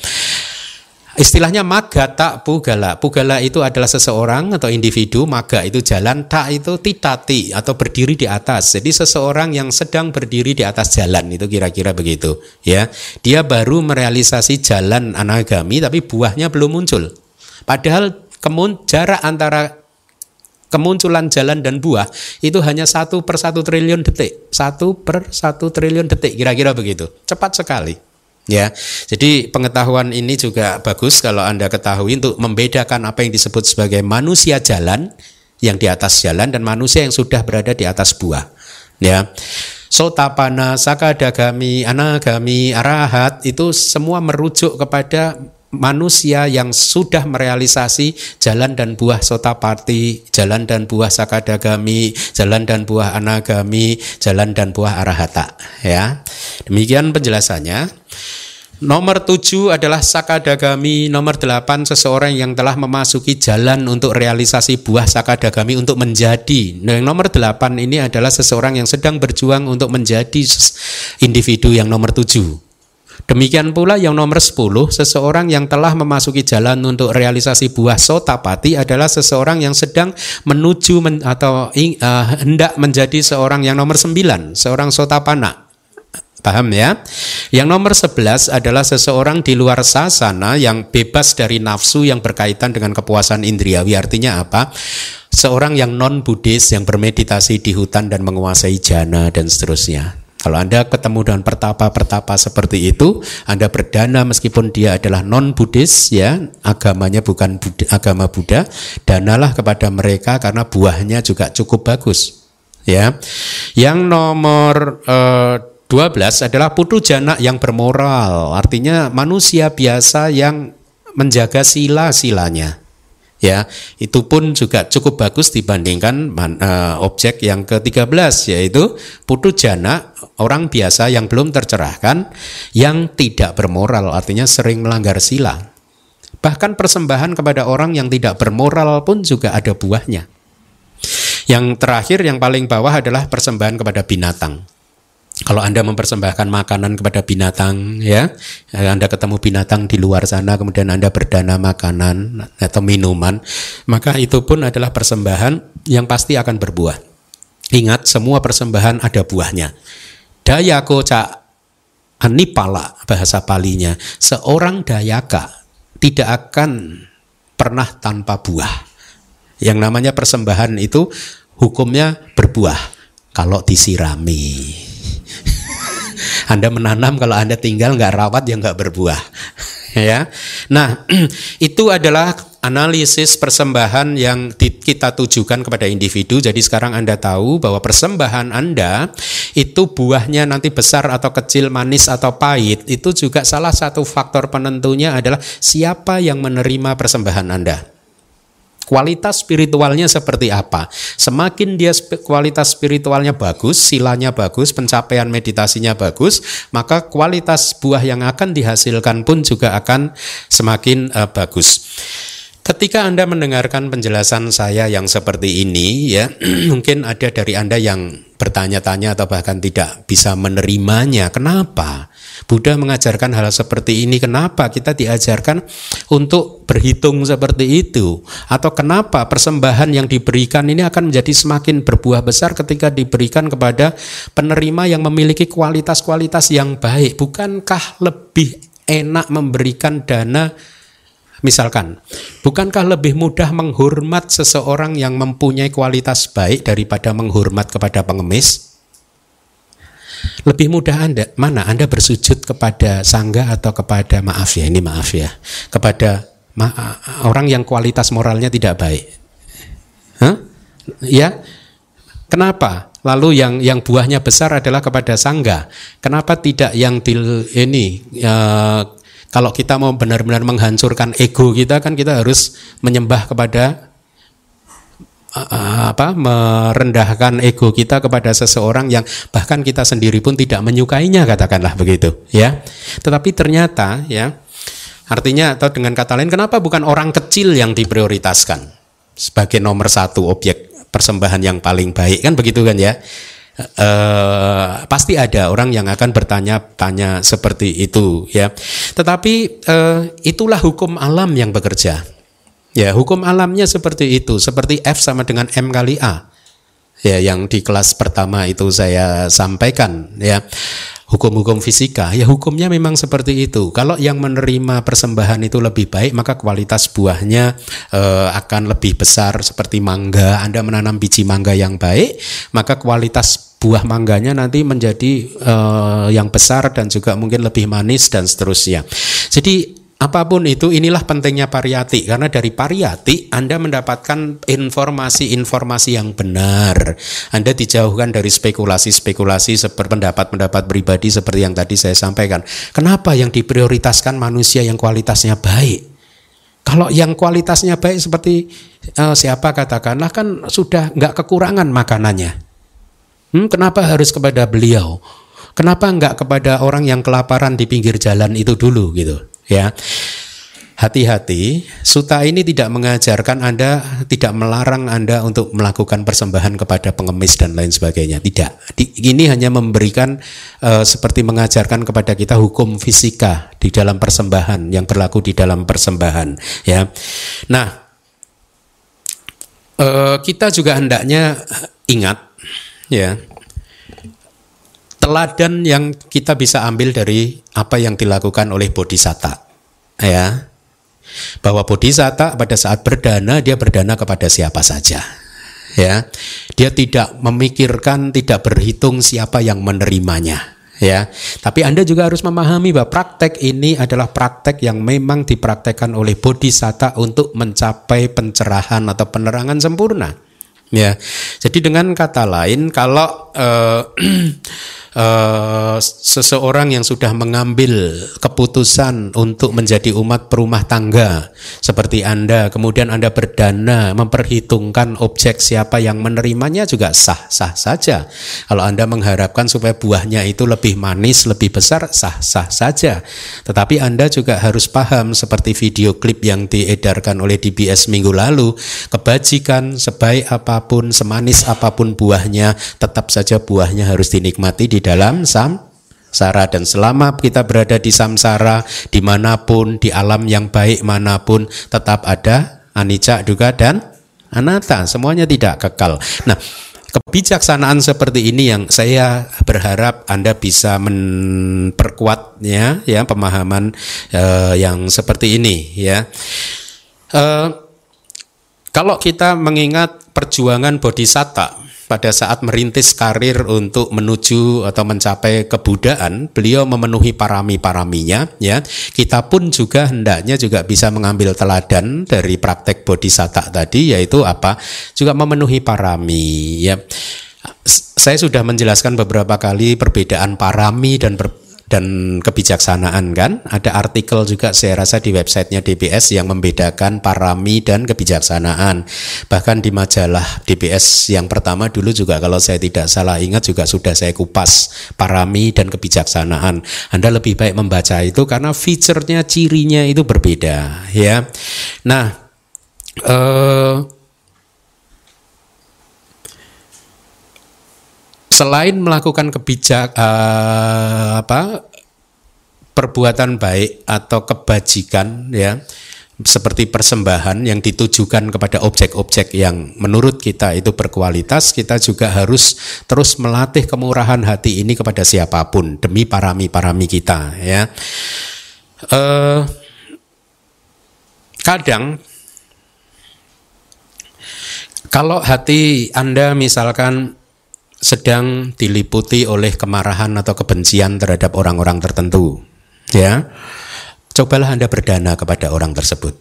Istilahnya maga tak pugala. Pugala itu adalah seseorang atau individu, maga itu jalan, tak itu titati atau berdiri di atas. Jadi seseorang yang sedang berdiri di atas jalan itu kira-kira begitu, ya. Dia baru merealisasi jalan anagami tapi buahnya belum muncul. Padahal kemun jarak antara kemunculan jalan dan buah itu hanya satu per satu triliun detik satu per satu triliun detik kira-kira begitu cepat sekali ya. Jadi pengetahuan ini juga bagus kalau anda ketahui untuk membedakan apa yang disebut sebagai manusia jalan yang di atas jalan dan manusia yang sudah berada di atas buah. Ya. Sotapana sakadagami anagami arahat itu semua merujuk kepada manusia yang sudah merealisasi jalan dan buah sotapati, jalan dan buah sakadagami, jalan dan buah anagami, jalan dan buah arahata. Ya, demikian penjelasannya. Nomor tujuh adalah sakadagami, nomor delapan seseorang yang telah memasuki jalan untuk realisasi buah sakadagami untuk menjadi. Nah, yang nomor delapan ini adalah seseorang yang sedang berjuang untuk menjadi individu yang nomor tujuh. Demikian pula yang nomor 10, seseorang yang telah memasuki jalan untuk realisasi buah sotapati adalah seseorang yang sedang menuju men, atau uh, hendak menjadi seorang yang nomor 9, seorang sotapana. Paham ya? Yang nomor 11 adalah seseorang di luar sasana yang bebas dari nafsu yang berkaitan dengan kepuasan indriawi. Artinya apa? Seorang yang non Buddhis yang bermeditasi di hutan dan menguasai jana dan seterusnya. Kalau Anda ketemu dengan pertapa-pertapa seperti itu, Anda berdana meskipun dia adalah non-Buddhis ya, agamanya bukan Buddha, agama Buddha, danalah kepada mereka karena buahnya juga cukup bagus. Ya. Yang nomor eh, 12 adalah putu jana yang bermoral, artinya manusia biasa yang menjaga sila-silanya ya itu pun juga cukup bagus dibandingkan uh, objek yang ke-13 yaitu putu jana orang biasa yang belum tercerahkan yang tidak bermoral artinya sering melanggar sila. Bahkan persembahan kepada orang yang tidak bermoral pun juga ada buahnya. Yang terakhir yang paling bawah adalah persembahan kepada binatang kalau Anda mempersembahkan makanan kepada binatang ya, Anda ketemu binatang di luar sana kemudian Anda berdana makanan atau minuman, maka itu pun adalah persembahan yang pasti akan berbuah. Ingat semua persembahan ada buahnya. Dayako cak anipala bahasa palinya, seorang dayaka tidak akan pernah tanpa buah. Yang namanya persembahan itu hukumnya berbuah kalau disirami. Anda menanam kalau Anda tinggal nggak rawat ya nggak berbuah. ya. Nah, itu adalah analisis persembahan yang kita tujukan kepada individu. Jadi sekarang Anda tahu bahwa persembahan Anda itu buahnya nanti besar atau kecil, manis atau pahit, itu juga salah satu faktor penentunya adalah siapa yang menerima persembahan Anda. Kualitas spiritualnya seperti apa? Semakin dia kualitas spiritualnya bagus, silanya bagus, pencapaian meditasinya bagus, maka kualitas buah yang akan dihasilkan pun juga akan semakin uh, bagus. Ketika Anda mendengarkan penjelasan saya yang seperti ini ya, mungkin ada dari Anda yang bertanya-tanya atau bahkan tidak bisa menerimanya. Kenapa? Buddha mengajarkan hal seperti ini. Kenapa kita diajarkan untuk berhitung seperti itu? Atau kenapa persembahan yang diberikan ini akan menjadi semakin berbuah besar ketika diberikan kepada penerima yang memiliki kualitas-kualitas yang baik? Bukankah lebih enak memberikan dana Misalkan, bukankah lebih mudah menghormat seseorang yang mempunyai kualitas baik daripada menghormat kepada pengemis? Lebih mudah Anda mana Anda bersujud kepada sangga atau kepada maaf ya, ini maaf ya, kepada ma orang yang kualitas moralnya tidak baik. Hah? Ya. Kenapa? Lalu yang yang buahnya besar adalah kepada sangga. Kenapa tidak yang di ini uh, kalau kita mau benar-benar menghancurkan ego kita kan kita harus menyembah kepada apa merendahkan ego kita kepada seseorang yang bahkan kita sendiri pun tidak menyukainya katakanlah begitu ya. Tetapi ternyata ya artinya atau dengan kata lain kenapa bukan orang kecil yang diprioritaskan sebagai nomor satu objek persembahan yang paling baik kan begitu kan ya Uh, pasti ada orang yang akan bertanya-tanya seperti itu ya. Tetapi uh, itulah hukum alam yang bekerja. Ya, hukum alamnya seperti itu, seperti F sama dengan M kali A. Ya, yang di kelas pertama itu saya sampaikan ya hukum-hukum fisika, ya hukumnya memang seperti itu. Kalau yang menerima persembahan itu lebih baik, maka kualitas buahnya uh, akan lebih besar seperti mangga. Anda menanam biji mangga yang baik, maka kualitas buah mangganya nanti menjadi uh, yang besar dan juga mungkin lebih manis dan seterusnya. Jadi Apa pun itu, inilah pentingnya pariyati karena dari pariyati Anda mendapatkan informasi-informasi yang benar. Anda dijauhkan dari spekulasi-spekulasi pendapat-pendapat pribadi seperti yang tadi saya sampaikan. Kenapa yang diprioritaskan manusia yang kualitasnya baik? Kalau yang kualitasnya baik seperti uh, siapa katakanlah kan sudah nggak kekurangan makanannya. Hmm, kenapa harus kepada beliau? Kenapa nggak kepada orang yang kelaparan di pinggir jalan itu dulu gitu? ya. Hati-hati, suta ini tidak mengajarkan Anda, tidak melarang Anda untuk melakukan persembahan kepada pengemis dan lain sebagainya. Tidak. Ini hanya memberikan uh, seperti mengajarkan kepada kita hukum fisika di dalam persembahan yang berlaku di dalam persembahan, ya. Nah, uh, kita juga hendaknya ingat, ya, teladan yang kita bisa ambil dari apa yang dilakukan oleh bodhisatta. Ya. Bahwa bodhisatta pada saat berdana dia berdana kepada siapa saja. Ya. Dia tidak memikirkan tidak berhitung siapa yang menerimanya. Ya. Tapi Anda juga harus memahami bahwa praktek ini adalah praktek yang memang dipraktekkan oleh bodhisatta untuk mencapai pencerahan atau penerangan sempurna ya. Jadi dengan kata lain kalau uh, uh, seseorang yang sudah mengambil keputusan untuk menjadi umat perumah tangga seperti Anda, kemudian Anda berdana memperhitungkan objek siapa yang menerimanya juga sah-sah saja. Kalau Anda mengharapkan supaya buahnya itu lebih manis, lebih besar, sah-sah saja. Tetapi Anda juga harus paham seperti video klip yang diedarkan oleh DBS minggu lalu, kebajikan sebaik apa pun, semanis apa pun buahnya, tetap saja buahnya harus dinikmati di dalam samsara dan selama kita berada di samsara di mana pun di alam yang baik mana pun tetap ada anicca juga dan anatta semuanya tidak kekal. Nah kebijaksanaan seperti ini yang saya berharap anda bisa memperkuatnya ya pemahaman uh, yang seperti ini ya. Uh, kalau kita mengingat perjuangan bodhisatta pada saat merintis karir untuk menuju atau mencapai kebudaan, beliau memenuhi parami-paraminya ya. Kita pun juga hendaknya juga bisa mengambil teladan dari praktek bodhisatta tadi yaitu apa? Juga memenuhi parami ya. Saya sudah menjelaskan beberapa kali perbedaan parami dan per, dan kebijaksanaan kan. Ada artikel juga saya rasa di websitenya DBS yang membedakan parami dan kebijaksanaan. Bahkan di majalah DBS yang pertama dulu juga kalau saya tidak salah ingat juga sudah saya kupas parami dan kebijaksanaan. Anda lebih baik membaca itu karena fiturnya, cirinya itu berbeda ya. Nah, eh, selain melakukan kebijak eh, apa perbuatan baik atau kebajikan ya seperti persembahan yang ditujukan kepada objek-objek yang menurut kita itu berkualitas, kita juga harus terus melatih kemurahan hati ini kepada siapa pun demi parami-parami kita ya. Eh, kadang kalau hati Anda misalkan sedang diliputi oleh kemarahan atau kebencian terhadap orang-orang tertentu, ya, cobalah Anda berdana kepada orang tersebut.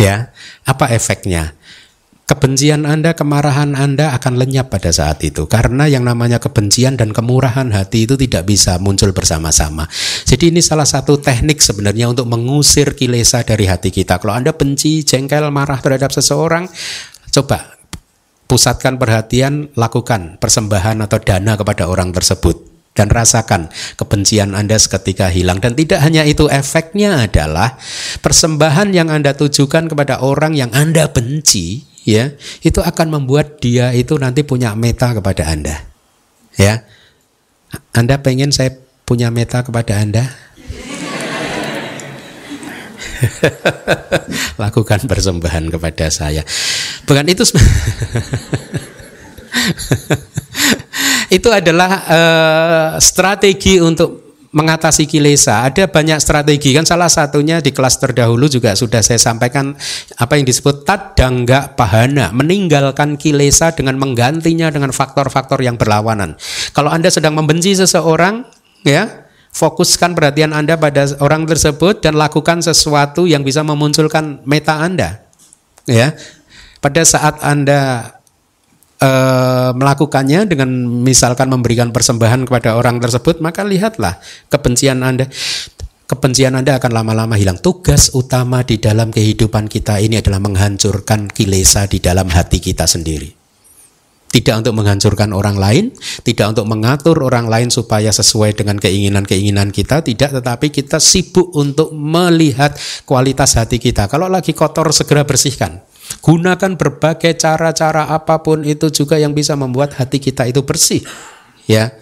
Ya, apa efeknya? Kebencian Anda, kemarahan Anda akan lenyap pada saat itu karena yang namanya kebencian dan kemurahan hati itu tidak bisa muncul bersama-sama. Jadi ini salah satu teknik sebenarnya untuk mengusir kilesa dari hati kita. Kalau Anda benci, jengkel, marah terhadap seseorang, coba pusatkan perhatian, lakukan persembahan atau dana kepada orang tersebut. Dan rasakan kebencian Anda seketika hilang. Dan tidak hanya itu efeknya adalah persembahan yang Anda tujukan kepada orang yang Anda benci ya itu akan membuat dia itu nanti punya meta kepada Anda. Ya. Anda pengen saya punya meta kepada Anda lakukan persembahan kepada saya bukan itu itu adalah uh, strategi untuk mengatasi kilesa. Ada banyak strategi kan salah satunya di kelas terdahulu juga sudah saya sampaikan apa yang disebut tadangga pahana, meninggalkan kilesa dengan menggantinya dengan faktor-faktor yang berlawanan. Kalau Anda sedang membenci seseorang, ya, fokuskan perhatian Anda pada orang tersebut dan lakukan sesuatu yang bisa memunculkan meta Anda. Ya. Pada saat Anda e, melakukannya dengan misalkan memberikan persembahan kepada orang tersebut, maka lihatlah kebencian Anda kebencian Anda akan lama-lama hilang. Tugas utama di dalam kehidupan kita ini adalah menghancurkan kilesa di dalam hati kita sendiri. Tidak untuk menghancurkan orang lain, tidak untuk mengatur orang lain supaya sesuai dengan keinginan-keinginan kita, tidak, tetapi kita sibuk untuk melihat kualitas hati kita. Kalau lagi kotor, segera bersihkan. Gunakan berbagai cara-cara apa pun itu juga yang bisa membuat hati kita itu bersih. Ya,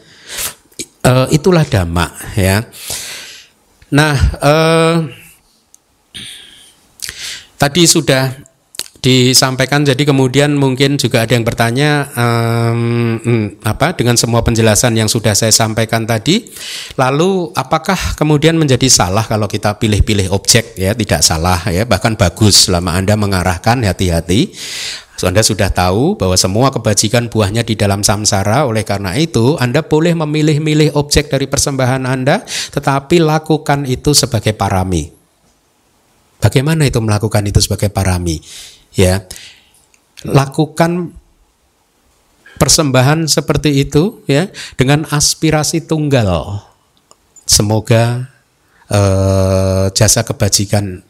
e, itulah dhamma. Ya. Nah, e, tadi sudah disampaikan. Jadi kemudian mungkin juga ada yang bertanya um, apa dengan semua penjelasan yang sudah saya sampaikan tadi lalu apakah kemudian menjadi salah kalau kita pilih-pilih objek? Ya tidak salah ya. Bahkan bagus selama Anda mengarahkan hati-hati. Anda sudah tahu bahwa semua kebajikan buahnya di dalam samsara, oleh karena itu Anda boleh memilih-milih objek dari persembahan Anda, tetapi lakukan itu sebagai parami. Bagaimana itu melakukan itu sebagai parami? Ya. Lakukan persembahan seperti itu ya dengan aspirasi tunggal. Semoga eh, jasa kebajikan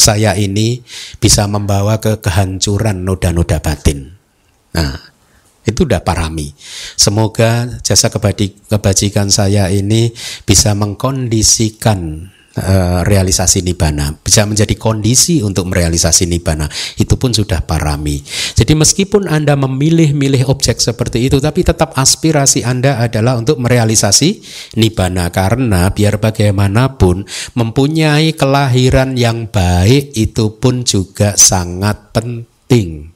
saya ini bisa membawa ke kehancuran noda-noda batin. Nah itu udah parami. Semoga jasa kebajikan saya ini bisa mengkondisikan Eh, realisasi nibbana. Bisa menjadi kondisi untuk merealisasi nibbana. Itu pun sudah parami. Jadi meskipun anda memilih-milih objek seperti itu tapi tetap aspirasi anda adalah untuk merealisasi nibbana. Karena biar bagaimanapun mempunyai kelahiran yang baik itu pun juga sangat penting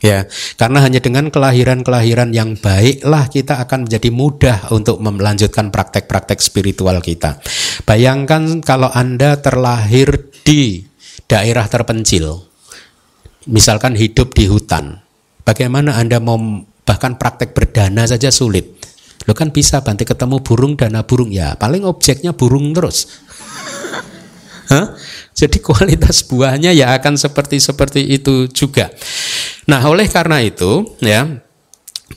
Ya, karena hanya dengan kelahiran-kelahiran yang baiklah kita akan menjadi mudah untuk melanjutkan praktek-praktek spiritual kita. Bayangkan kalau Anda terlahir di daerah terpencil, misalkan hidup di hutan, bagaimana Anda mau bahkan praktek berdana saja sulit. Lo kan bisa bantu ketemu burung dana burung ya, paling objeknya burung terus. Jadi kualitas buahnya ya akan seperti seperti itu juga. Nah, oleh karena itu ya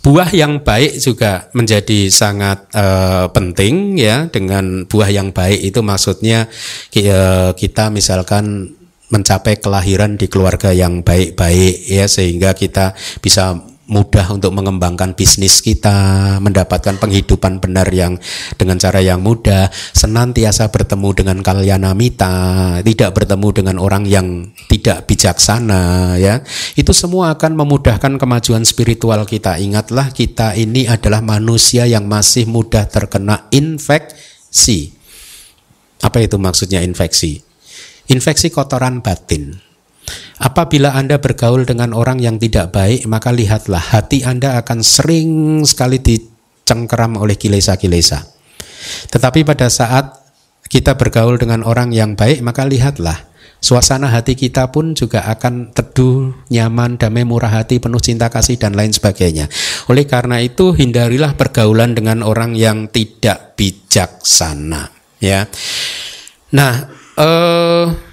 buah yang baik juga menjadi sangat uh, penting ya dengan buah yang baik itu maksudnya uh, kita misalkan mencapai kelahiran di keluarga yang baik-baik ya sehingga kita bisa mudah untuk mengembangkan bisnis kita, mendapatkan penghidupan benar yang dengan cara yang mudah, senantiasa bertemu dengan kalyanamita, tidak bertemu dengan orang yang tidak bijaksana ya. Itu semua akan memudahkan kemajuan spiritual kita. Ingatlah kita ini adalah manusia yang masih mudah terkena infeksi. Apa itu maksudnya infeksi? Infeksi kotoran batin. Apabila Anda bergaul dengan orang yang tidak baik, maka lihatlah hati Anda akan sering sekali dicengkeram oleh kilesa-kilesa. Tetapi pada saat kita bergaul dengan orang yang baik, maka lihatlah suasana hati kita pun juga akan teduh, nyaman, damai, murah hati, penuh cinta kasih dan lain sebagainya. Oleh karena itu, hindarilah pergaulan dengan orang yang tidak bijaksana, ya. Nah, eh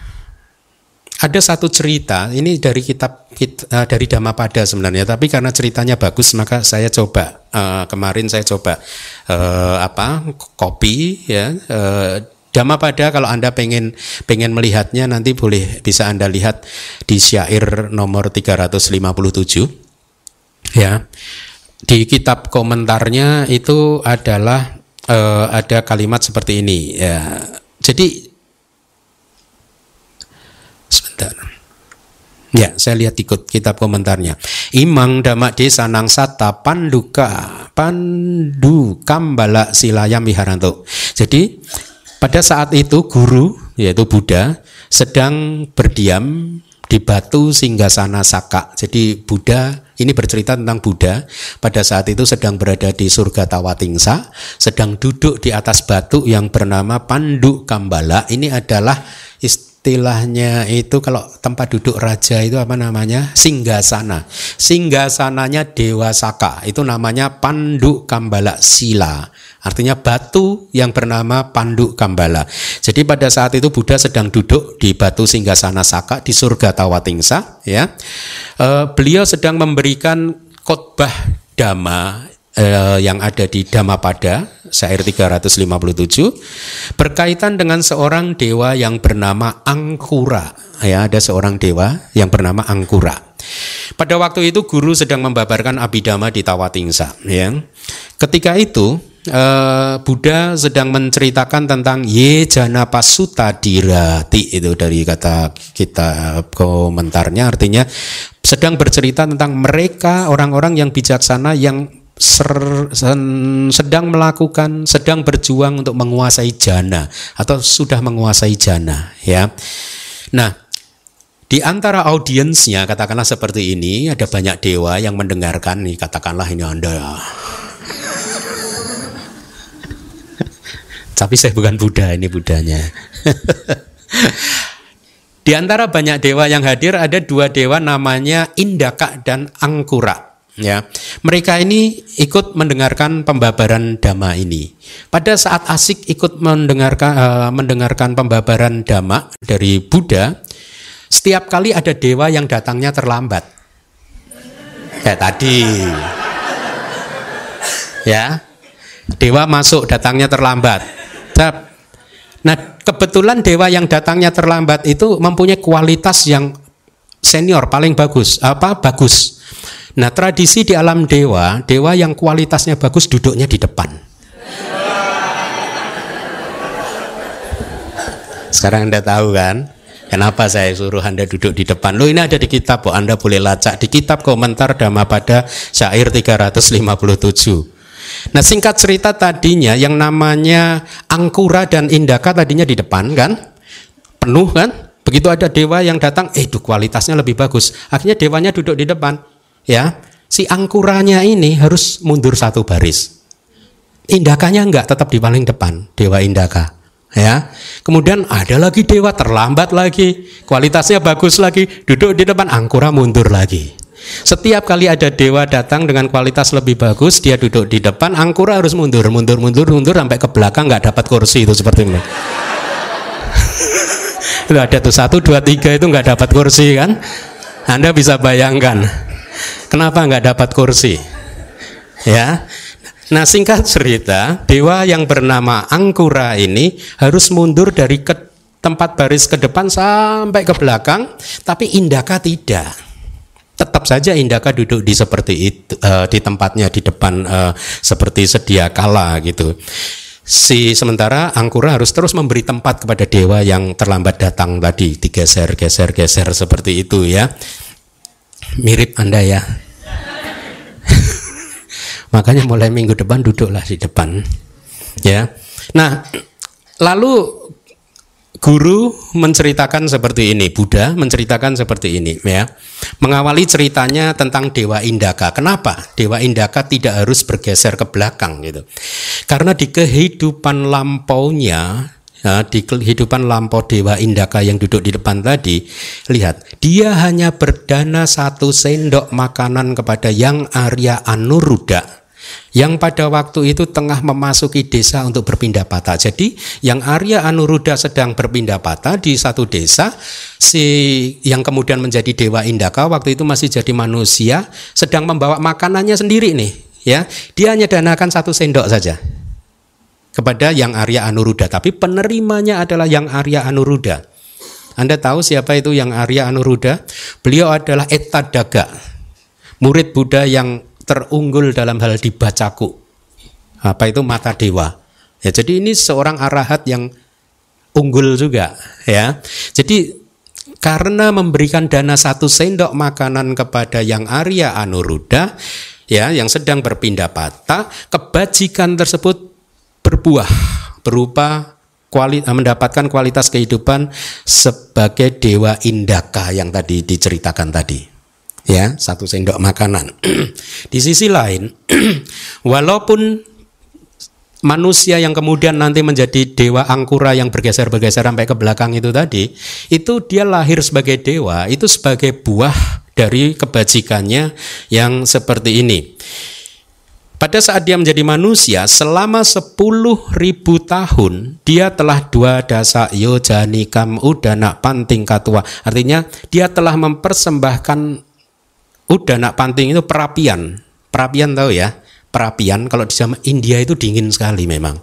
ada satu cerita ini dari kitab uh, dari Dhammapada sebenarnya tapi karena ceritanya bagus maka saya coba uh, kemarin saya coba uh, apa kopi ya. Uh, Dhammapada kalau Anda pengen pengen melihatnya nanti boleh bisa Anda lihat di syair nomor 357 ya. Di kitab komentarnya itu adalah uh, ada kalimat seperti ini ya. Jadi Ya, saya lihat ikut kitab komentarnya. Imang dama desa nang sata panduka pandu kambala silayam wiharanto. Jadi pada saat itu guru yaitu Buddha sedang berdiam di batu singgasana saka. Jadi Buddha ini bercerita tentang Buddha pada saat itu sedang berada di surga Tawatingsa, sedang duduk di atas batu yang bernama Pandu Kambala. Ini adalah istilahnya itu kalau tempat duduk raja itu apa namanya? Singgasana. Singgasananya dewa saka. Itu namanya pandu kambala sila. Artinya batu yang bernama pandu kambala. Jadi pada saat itu Buddha sedang duduk di batu singgasana saka di surga Tawatingsa ya. E, beliau sedang memberikan khotbah dhamma eh, yang ada di Dhammapada syair 357 berkaitan dengan seorang dewa yang bernama Angkura. Ya ada seorang dewa yang bernama Angkura. Pada waktu itu guru sedang membabarkan abidama di Tawatingsa ya. Ketika itu eh, Buddha sedang menceritakan tentang ye jana pasuta dirati itu dari kata kita komentarnya. Artinya sedang bercerita tentang mereka orang-orang yang bijaksana yang sedang melakukan, sedang berjuang untuk menguasai jana atau sudah menguasai jana, ya. Nah, di antara audiensnya katakanlah seperti ini ada banyak dewa yang mendengarkan nih katakanlah ini anda. Tapi saya bukan Buddha ini Budanya. Di antara banyak dewa yang hadir ada dua dewa namanya Indaka dan Angkura ya. Mereka ini ikut mendengarkan pembabaran dhamma ini. Pada saat asik ikut mendengarkan uh, mendengarkan pembabaran dhamma dari Buddha setiap kali ada dewa yang datangnya terlambat. Kayak tadi. Ya. Dewa masuk datangnya terlambat. Nah kebetulan dewa yang datangnya terlambat itu mempunyai kualitas yang senior paling bagus. Apa? Bagus Nah tradisi di alam dewa, dewa yang kualitasnya bagus duduknya di depan. Sekarang Anda tahu kan? Kenapa saya suruh Anda duduk di depan? Lo ini ada di kitab kok, Anda boleh lacak di kitab komentar pada syair 357. Nah singkat cerita tadinya yang namanya Angkura dan Indaka tadinya di depan kan? Penuh kan? Begitu ada dewa yang datang, eh itu kualitasnya lebih bagus. Akhirnya dewanya duduk di depan ya si angkuranya ini harus mundur satu baris. Indakanya enggak tetap di paling depan, dewa indaka. Ya. Kemudian ada lagi dewa terlambat lagi, kualitasnya bagus lagi, duduk di depan angkura mundur lagi. Setiap kali ada dewa datang dengan kualitas lebih bagus, dia duduk di depan, angkura harus mundur, mundur, mundur, mundur sampai ke belakang nggak dapat kursi itu seperti ini. itu ada tuh satu, dua, tiga itu nggak dapat kursi kan? Anda bisa bayangkan. Kenapa nggak dapat kursi? Ya. Nah singkat cerita, dewa yang bernama Angkura ini harus mundur dari ke tempat baris ke depan sampai ke belakang, tapi Indaka tidak. tetap saja Indaka duduk di seperti itu uh, di tempatnya di depan uh, seperti sedia kala gitu. Si sementara Angkura harus terus memberi tempat kepada dewa yang terlambat datang tadi digeser geser geser seperti itu ya. Mirip Anda ya. Makanya mulai minggu depan duduklah di depan. Ya. Nah, lalu guru menceritakan seperti ini, Buddha menceritakan seperti ini ya. Mengawali ceritanya tentang Dewa Indaka. Kenapa Dewa Indaka tidak harus bergeser ke belakang gitu? Karena di kehidupan lampaunya Ya, di kehidupan lampau Dewa Indaka yang duduk di depan tadi, lihat, dia hanya berdana satu sendok makanan kepada Yang Arya Anuruda yang pada waktu itu tengah memasuki desa untuk berpindah patah. Jadi yang Arya Anuruddha sedang berpindah patah di satu desa, si yang kemudian menjadi dewa Indaka waktu itu masih jadi manusia, sedang membawa makanannya sendiri nih, ya. Dia hanya danakan satu sendok saja kepada yang Arya Anuruddha, tapi penerimanya adalah yang Arya Anuruddha. Anda tahu siapa itu yang Arya Anuruddha? Beliau adalah Etadaga, murid Buddha yang terunggul dalam hal dibacaku. Apa itu mata dewa? Ya, jadi ini seorang arahat yang unggul juga, ya. Jadi karena memberikan dana satu sendok makanan kepada yang Arya Anuruddha, ya, yang sedang berpindah patah, kebajikan tersebut berbuah berupa kuali, mendapatkan kualitas kehidupan sebagai dewa indaka yang tadi diceritakan tadi ya satu sendok makanan. Di sisi lain, walaupun manusia yang kemudian nanti menjadi dewa angkura yang bergeser-bergeser sampai ke belakang itu tadi, itu dia lahir sebagai dewa, itu sebagai buah dari kebajikannya yang seperti ini. Pada saat dia menjadi manusia, selama sepuluh ribu tahun, dia telah dua dasa yojanikam udana panting katua. Artinya, dia telah mempersembahkan Udah nak panting itu perapian. Perapian tahu ya? Perapian kalau di zaman India itu dingin sekali memang.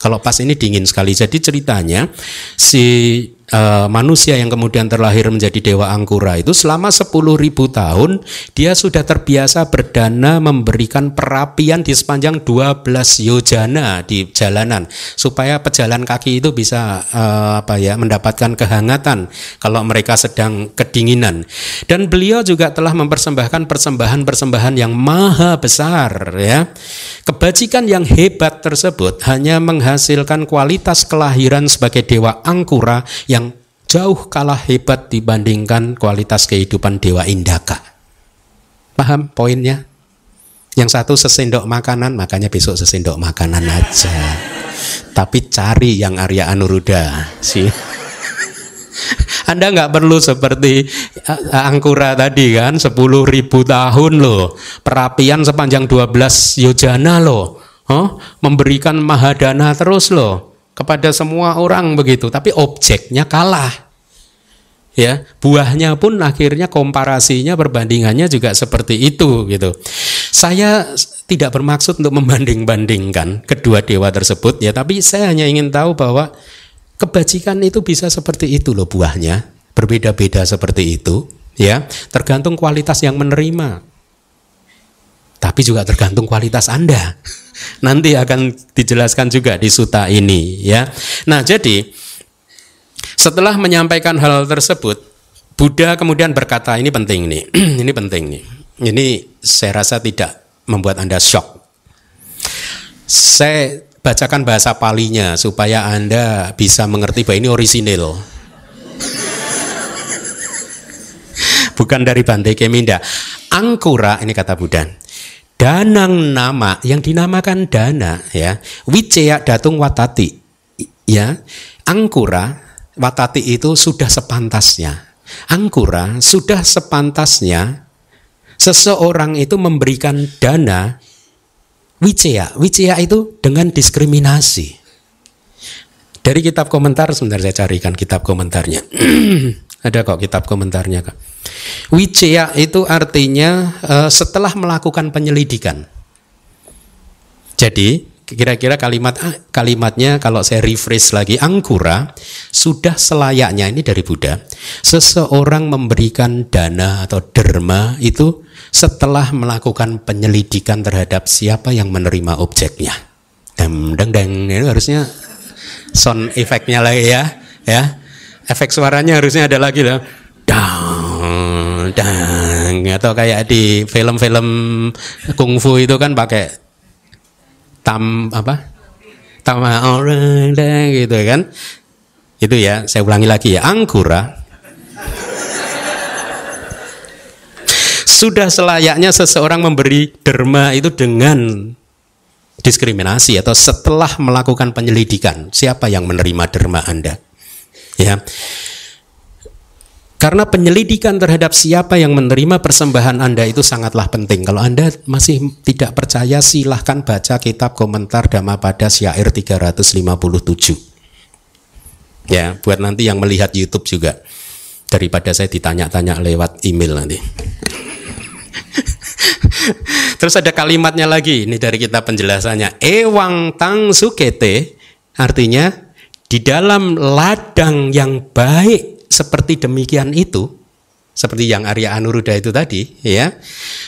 Kalau pas ini dingin sekali. Jadi ceritanya si uh, manusia yang kemudian terlahir menjadi dewa angkura itu selama 10 ribu tahun dia sudah terbiasa berdana memberikan perapian di sepanjang 12 yojana di jalanan supaya pejalan kaki itu bisa uh, apa ya mendapatkan kehangatan kalau mereka sedang kedinginan. Dan beliau juga telah mempersembahkan persembahan-persembahan yang maha besar ya. Kebajikan yang hebat tersebut hanya menghasilkan kualitas kelahiran sebagai dewa angkura yang jauh kalah hebat dibandingkan kualitas kehidupan Dewa Indaka. Paham poinnya? Yang satu sesendok makanan, makanya besok sesendok makanan aja. Tapi cari yang Arya Anuruda sih. Anda nggak perlu seperti eh, Angkura tadi kan, 10 ribu tahun loh, perapian sepanjang 12 yojana loh, oh, memberikan mahadana terus loh kepada semua orang begitu, tapi objeknya kalah. Ya, buahnya pun akhirnya komparasinya perbandingannya juga seperti itu gitu. Saya tidak bermaksud untuk membanding-bandingkan kedua dewa tersebut ya, tapi saya hanya ingin tahu bahwa kebajikan itu bisa seperti itu loh buahnya, berbeda-beda seperti itu ya, tergantung kualitas yang menerima. Tapi juga tergantung kualitas Anda. Nanti akan dijelaskan juga di suta ini ya. Nah, jadi setelah menyampaikan hal tersebut, Buddha kemudian berkata, ini penting nih, ini penting nih. Ini saya rasa tidak membuat Anda shock. Saya bacakan bahasa palinya supaya Anda bisa mengerti bahwa ini orisinil. Bukan dari Bante Keminda. Angkura, ini kata Buddha, danang nama yang dinamakan dana ya. Wiceya datung watati ya. Angkura watati itu sudah sepantasnya. Angkura sudah sepantasnya. Seseorang itu memberikan dana wiceya wiceya itu dengan diskriminasi. Dari kitab komentar sebentar saya carikan kitab komentarnya ada kok kitab komentarnya kak Wiceya itu artinya uh, setelah melakukan penyelidikan. Jadi kira-kira kalimat ah, kalimatnya kalau saya rephrase lagi angkura sudah selayaknya ini dari Buddha seseorang memberikan dana atau derma itu setelah melakukan penyelidikan terhadap siapa yang menerima objeknya. Deng deng deng itu harusnya sound efeknya lagi ya ya efek suaranya harusnya ada lagi lah. Dang dang. Atau kayak di film-film kungfu itu kan pakai tam apa? Tama orang gitu kan. Itu ya saya ulangi lagi ya. Angkura. Sudah selayaknya seseorang memberi derma itu dengan diskriminasi atau setelah melakukan penyelidikan. Siapa yang menerima derma Anda ya karena penyelidikan terhadap siapa yang menerima persembahan Anda itu sangatlah penting. Kalau Anda masih tidak percaya, silahkan baca kitab komentar Dhammapada Syair 357. Ya, buat nanti yang melihat YouTube juga. Daripada saya ditanya-tanya lewat email nanti. Terus ada kalimatnya lagi, ini dari kita penjelasannya. Ewang tang sukete, artinya di dalam ladang yang baik seperti demikian itu, seperti yang Arya Anuruddha itu tadi, ya,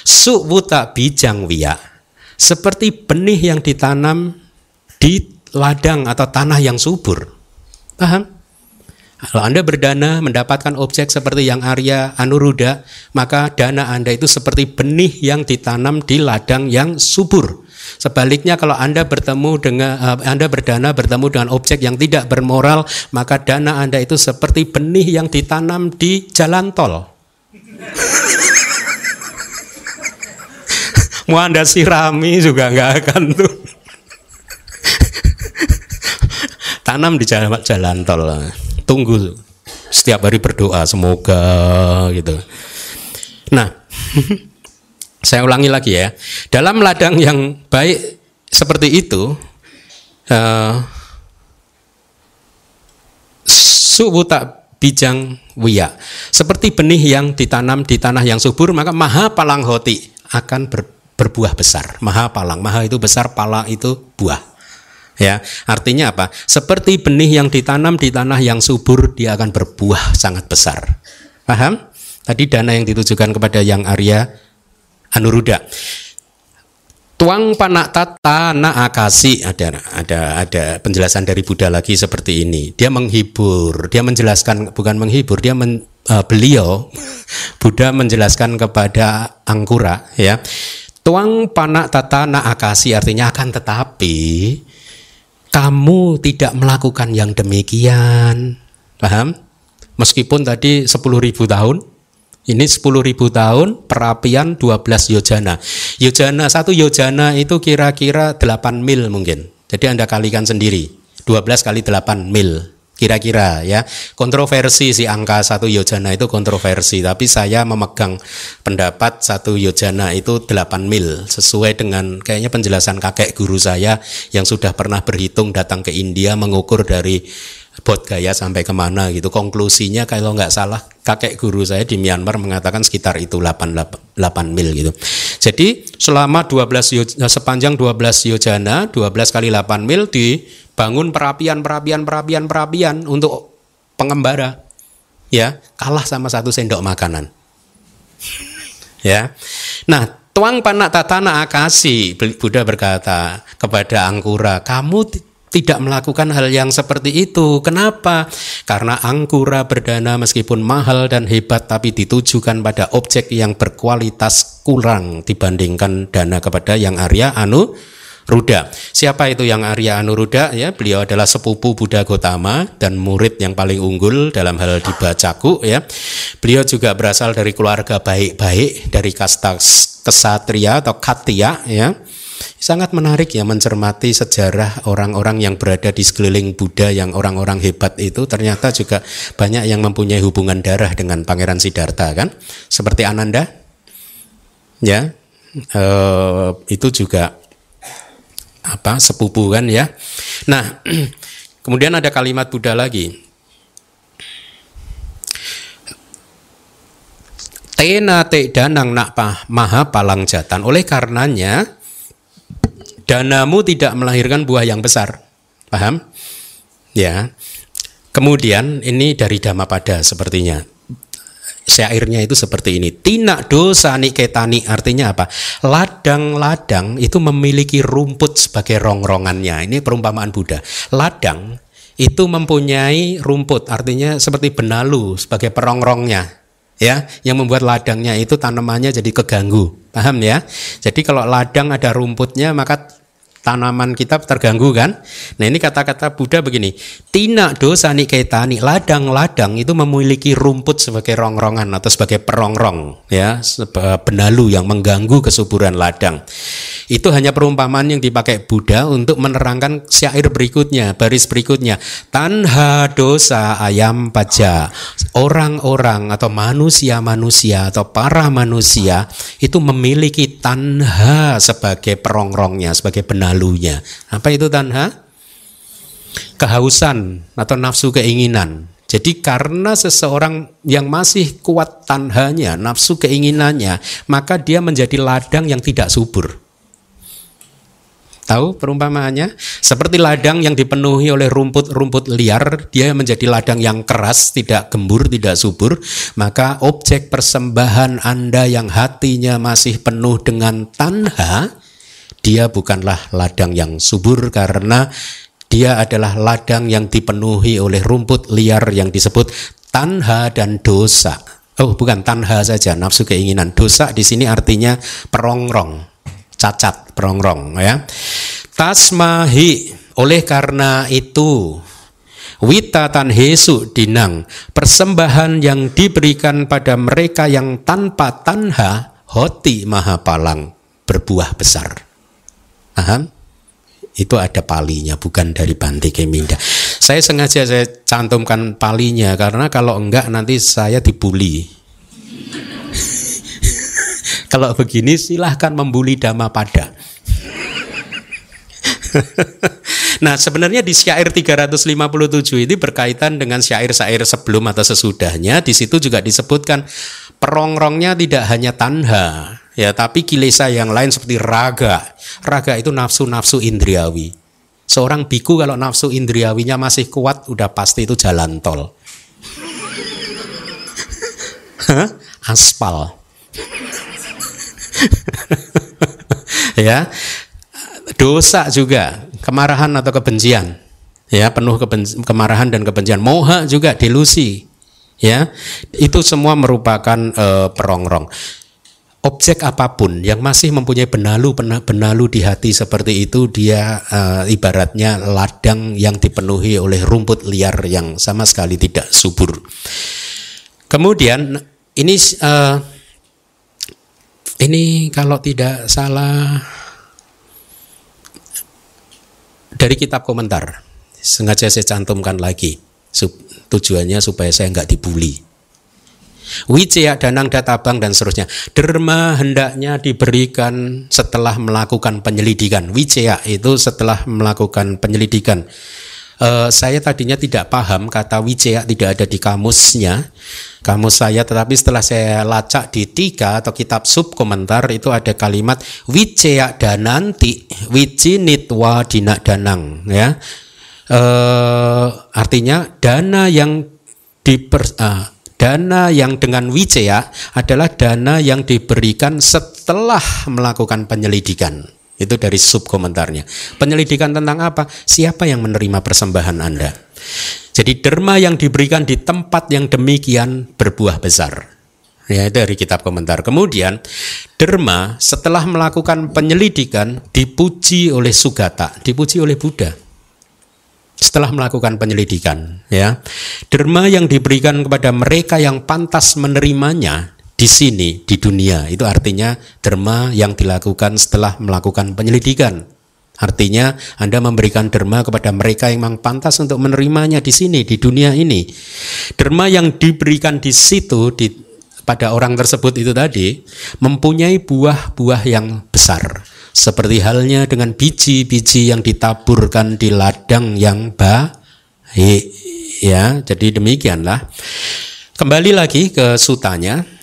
suwuta bijang wia, seperti benih yang ditanam di ladang atau tanah yang subur. Paham? Kalau Anda berdana mendapatkan objek seperti yang Arya Anuruddha, maka dana Anda itu seperti benih yang ditanam di ladang yang subur. Sebaliknya kalau Anda bertemu dengan uh, Anda berdana bertemu dengan objek yang tidak bermoral, maka dana Anda itu seperti benih yang ditanam di jalan tol. Mau Anda sirami juga nggak akan tuh. Tanam di jalan, jalan tol. Tunggu setiap hari berdoa semoga gitu. Nah, Saya ulangi lagi ya. Dalam ladang yang baik seperti itu, uh, tak bijang wia. Seperti benih yang ditanam di tanah yang subur, maka maha palang hoti akan ber, berbuah besar. Maha palang, maha itu besar, pala itu buah. Ya, artinya apa? Seperti benih yang ditanam di tanah yang subur, dia akan berbuah sangat besar. Paham? Tadi dana yang ditujukan kepada yang Arya Anuruda. Tuang panak tata na akasi ada ada ada penjelasan dari Buddha lagi seperti ini. Dia menghibur, dia menjelaskan bukan menghibur, dia men, uh, beliau Buddha menjelaskan kepada Angkura ya. Tuang panak tata na akasi artinya akan tetapi kamu tidak melakukan yang demikian. Paham? Meskipun tadi 10.000 tahun ini 10.000 tahun perapian 12 yojana. Yojana satu yojana itu kira-kira 8 mil mungkin. Jadi Anda kalikan sendiri. 12 kali 8 mil kira-kira ya. Kontroversi si angka satu yojana itu kontroversi, tapi saya memegang pendapat satu yojana itu 8 mil sesuai dengan kayaknya penjelasan kakek guru saya yang sudah pernah berhitung datang ke India mengukur dari bot gaya sampai ke mana gitu. Konklusinya kalau nggak salah kakek guru saya di Myanmar mengatakan sekitar itu 8, 8, 8 mil gitu. Jadi selama 12 yojana, sepanjang 12 yojana 12 kali 8 mil dibangun perapian perapian perapian perapian untuk pengembara. Ya kalah sama satu sendok makanan. Ya. Nah tuang panak tatana akasi Buddha berkata kepada Angkura kamu tidak melakukan hal yang seperti itu. Kenapa? Karena angkura berdana meskipun mahal dan hebat tapi ditujukan pada objek yang berkualitas kurang dibandingkan dana kepada yang Arya Anu Ruda. Siapa itu yang Arya Anuruda? Ya, beliau adalah sepupu Buddha Gotama dan murid yang paling unggul dalam hal dibacaku ya. Beliau juga berasal dari keluarga baik-baik dari kasta kesatria atau katya ya Sangat menarik ya mencermati sejarah orang-orang yang berada di sekeliling Buddha yang orang-orang hebat itu ternyata juga banyak yang mempunyai hubungan darah dengan Pangeran Siddhartha kan, seperti Ananda, ya eh, itu juga apa sepupu kan ya. Nah, kemudian ada kalimat Buddha lagi. Tena te danang nak maha palang jatan. Oleh karenanya Danamu tidak melahirkan buah yang besar. Paham? Ya. Kemudian ini dari Dhammapada sepertinya. Syairnya itu seperti ini. Tina dosa niketani artinya apa? Ladang-ladang itu memiliki rumput sebagai rongrongannya. Ini perumpamaan Buddha. Ladang itu mempunyai rumput, artinya seperti benalu sebagai perongrongnya, ya, yang membuat ladangnya itu tanamannya jadi keganggu, paham ya? Jadi kalau ladang ada rumputnya maka tanaman kita terganggu kan? Nah ini kata-kata Buddha begini, tina dosa niketani, ladang-ladang itu memiliki rumput sebagai rongrongan atau sebagai perongrong, ya, benalu yang mengganggu kesuburan ladang. Itu hanya perumpamaan yang dipakai Buddha untuk menerangkan syair berikutnya, baris berikutnya. Tanha dosa ayam paja. Orang-orang atau manusia-manusia atau para manusia itu memiliki tanha sebagai perongrongnya, sebagai benalunya. Apa itu tanha? Kehausan atau nafsu keinginan. Jadi karena seseorang yang masih kuat tanhanya, nafsu keinginannya, maka dia menjadi ladang yang tidak subur. Tahu perumpamaannya? Seperti ladang yang dipenuhi oleh rumput-rumput liar, dia menjadi ladang yang keras, tidak gembur, tidak subur. Maka objek persembahan Anda yang hatinya masih penuh dengan tanha, dia bukanlah ladang yang subur karena dia adalah ladang yang dipenuhi oleh rumput liar yang disebut tanha dan dosa. Oh, bukan tanha saja, nafsu keinginan. Dosa di sini artinya perongrong cacat perongrong ya. Tasmahi oleh karena itu witatan hesu dinang persembahan yang diberikan pada mereka yang tanpa tanha hoti mahapalang berbuah besar. Itu ada palinya bukan dari Bante Keminda. Saya sengaja saya cantumkan palinya karena kalau enggak nanti saya dibully. Kalau begini silahkan membuli Dhamma pada. nah sebenarnya di syair 357 ini berkaitan dengan syair-syair sebelum atau sesudahnya. Di situ juga disebutkan perongrongnya tidak hanya tanha, ya tapi kilesa yang lain seperti raga. Raga itu nafsu-nafsu indriawi. Seorang biku kalau nafsu indriawinya masih kuat, udah pasti itu jalan tol. Aspal. ya. Dosa juga kemarahan atau kebencian. Ya penuh kemarahan dan kebencian. Moha juga delusi. Ya itu semua merupakan uh, perongrong. Objek apa pun yang masih mempunyai benalu benalu di hati seperti itu dia uh, ibaratnya ladang yang dipenuhi oleh rumput liar yang sama sekali tidak subur. Kemudian ini uh, ini kalau tidak salah dari kitab komentar. Sengaja saya cantumkan lagi. Tujuannya supaya saya nggak dibully. Wijaya danang databang dan seterusnya. Derma hendaknya diberikan setelah melakukan penyelidikan. Wijaya itu setelah melakukan penyelidikan. Uh, saya tadinya tidak paham kata wijaya tidak ada di kamusnya kamus saya tetapi setelah saya lacak di tiga atau kitab sub komentar itu ada kalimat wijaya dananti wiji nitwa dinak danang ya. Uh, artinya dana yang diper uh, dana yang dengan wijaya adalah dana yang diberikan setelah melakukan penyelidikan itu dari sub komentarnya. Penyelidikan tentang apa? Siapa yang menerima persembahan Anda? Jadi derma yang diberikan di tempat yang demikian berbuah besar. Ya, dari kitab komentar. Kemudian derma setelah melakukan penyelidikan dipuji oleh Sugata, dipuji oleh Buddha. Setelah melakukan penyelidikan, ya. Derma yang diberikan kepada mereka yang pantas menerimanya di sini di dunia. Itu artinya derma yang dilakukan setelah melakukan penyelidikan. Artinya Anda memberikan derma kepada mereka yang memang pantas untuk menerimanya di sini di dunia ini. Derma yang diberikan di situ di pada orang tersebut itu tadi mempunyai buah-buah yang besar. Seperti halnya dengan biji-biji yang ditaburkan di ladang yang baik. Ya jadi demikianlah. Kembali lagi ke sutanya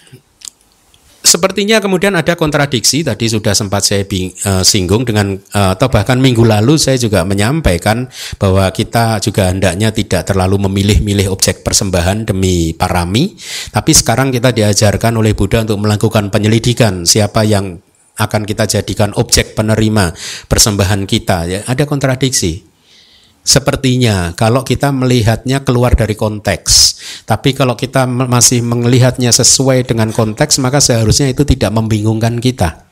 sepertinya kemudian ada kontradiksi tadi sudah sempat saya bing, uh, singgung dengan uh, atau bahkan minggu lalu saya juga menyampaikan bahwa kita juga hendaknya tidak terlalu memilih-milih objek persembahan demi parami, tapi sekarang kita diajarkan oleh Buddha untuk melakukan penyelidikan siapa yang akan kita jadikan objek penerima persembahan kita. Ya ada kontradiksi Sepertinya kalau kita melihatnya keluar dari konteks, tapi kalau kita masih melihatnya sesuai dengan konteks, maka seharusnya itu tidak membingungkan kita.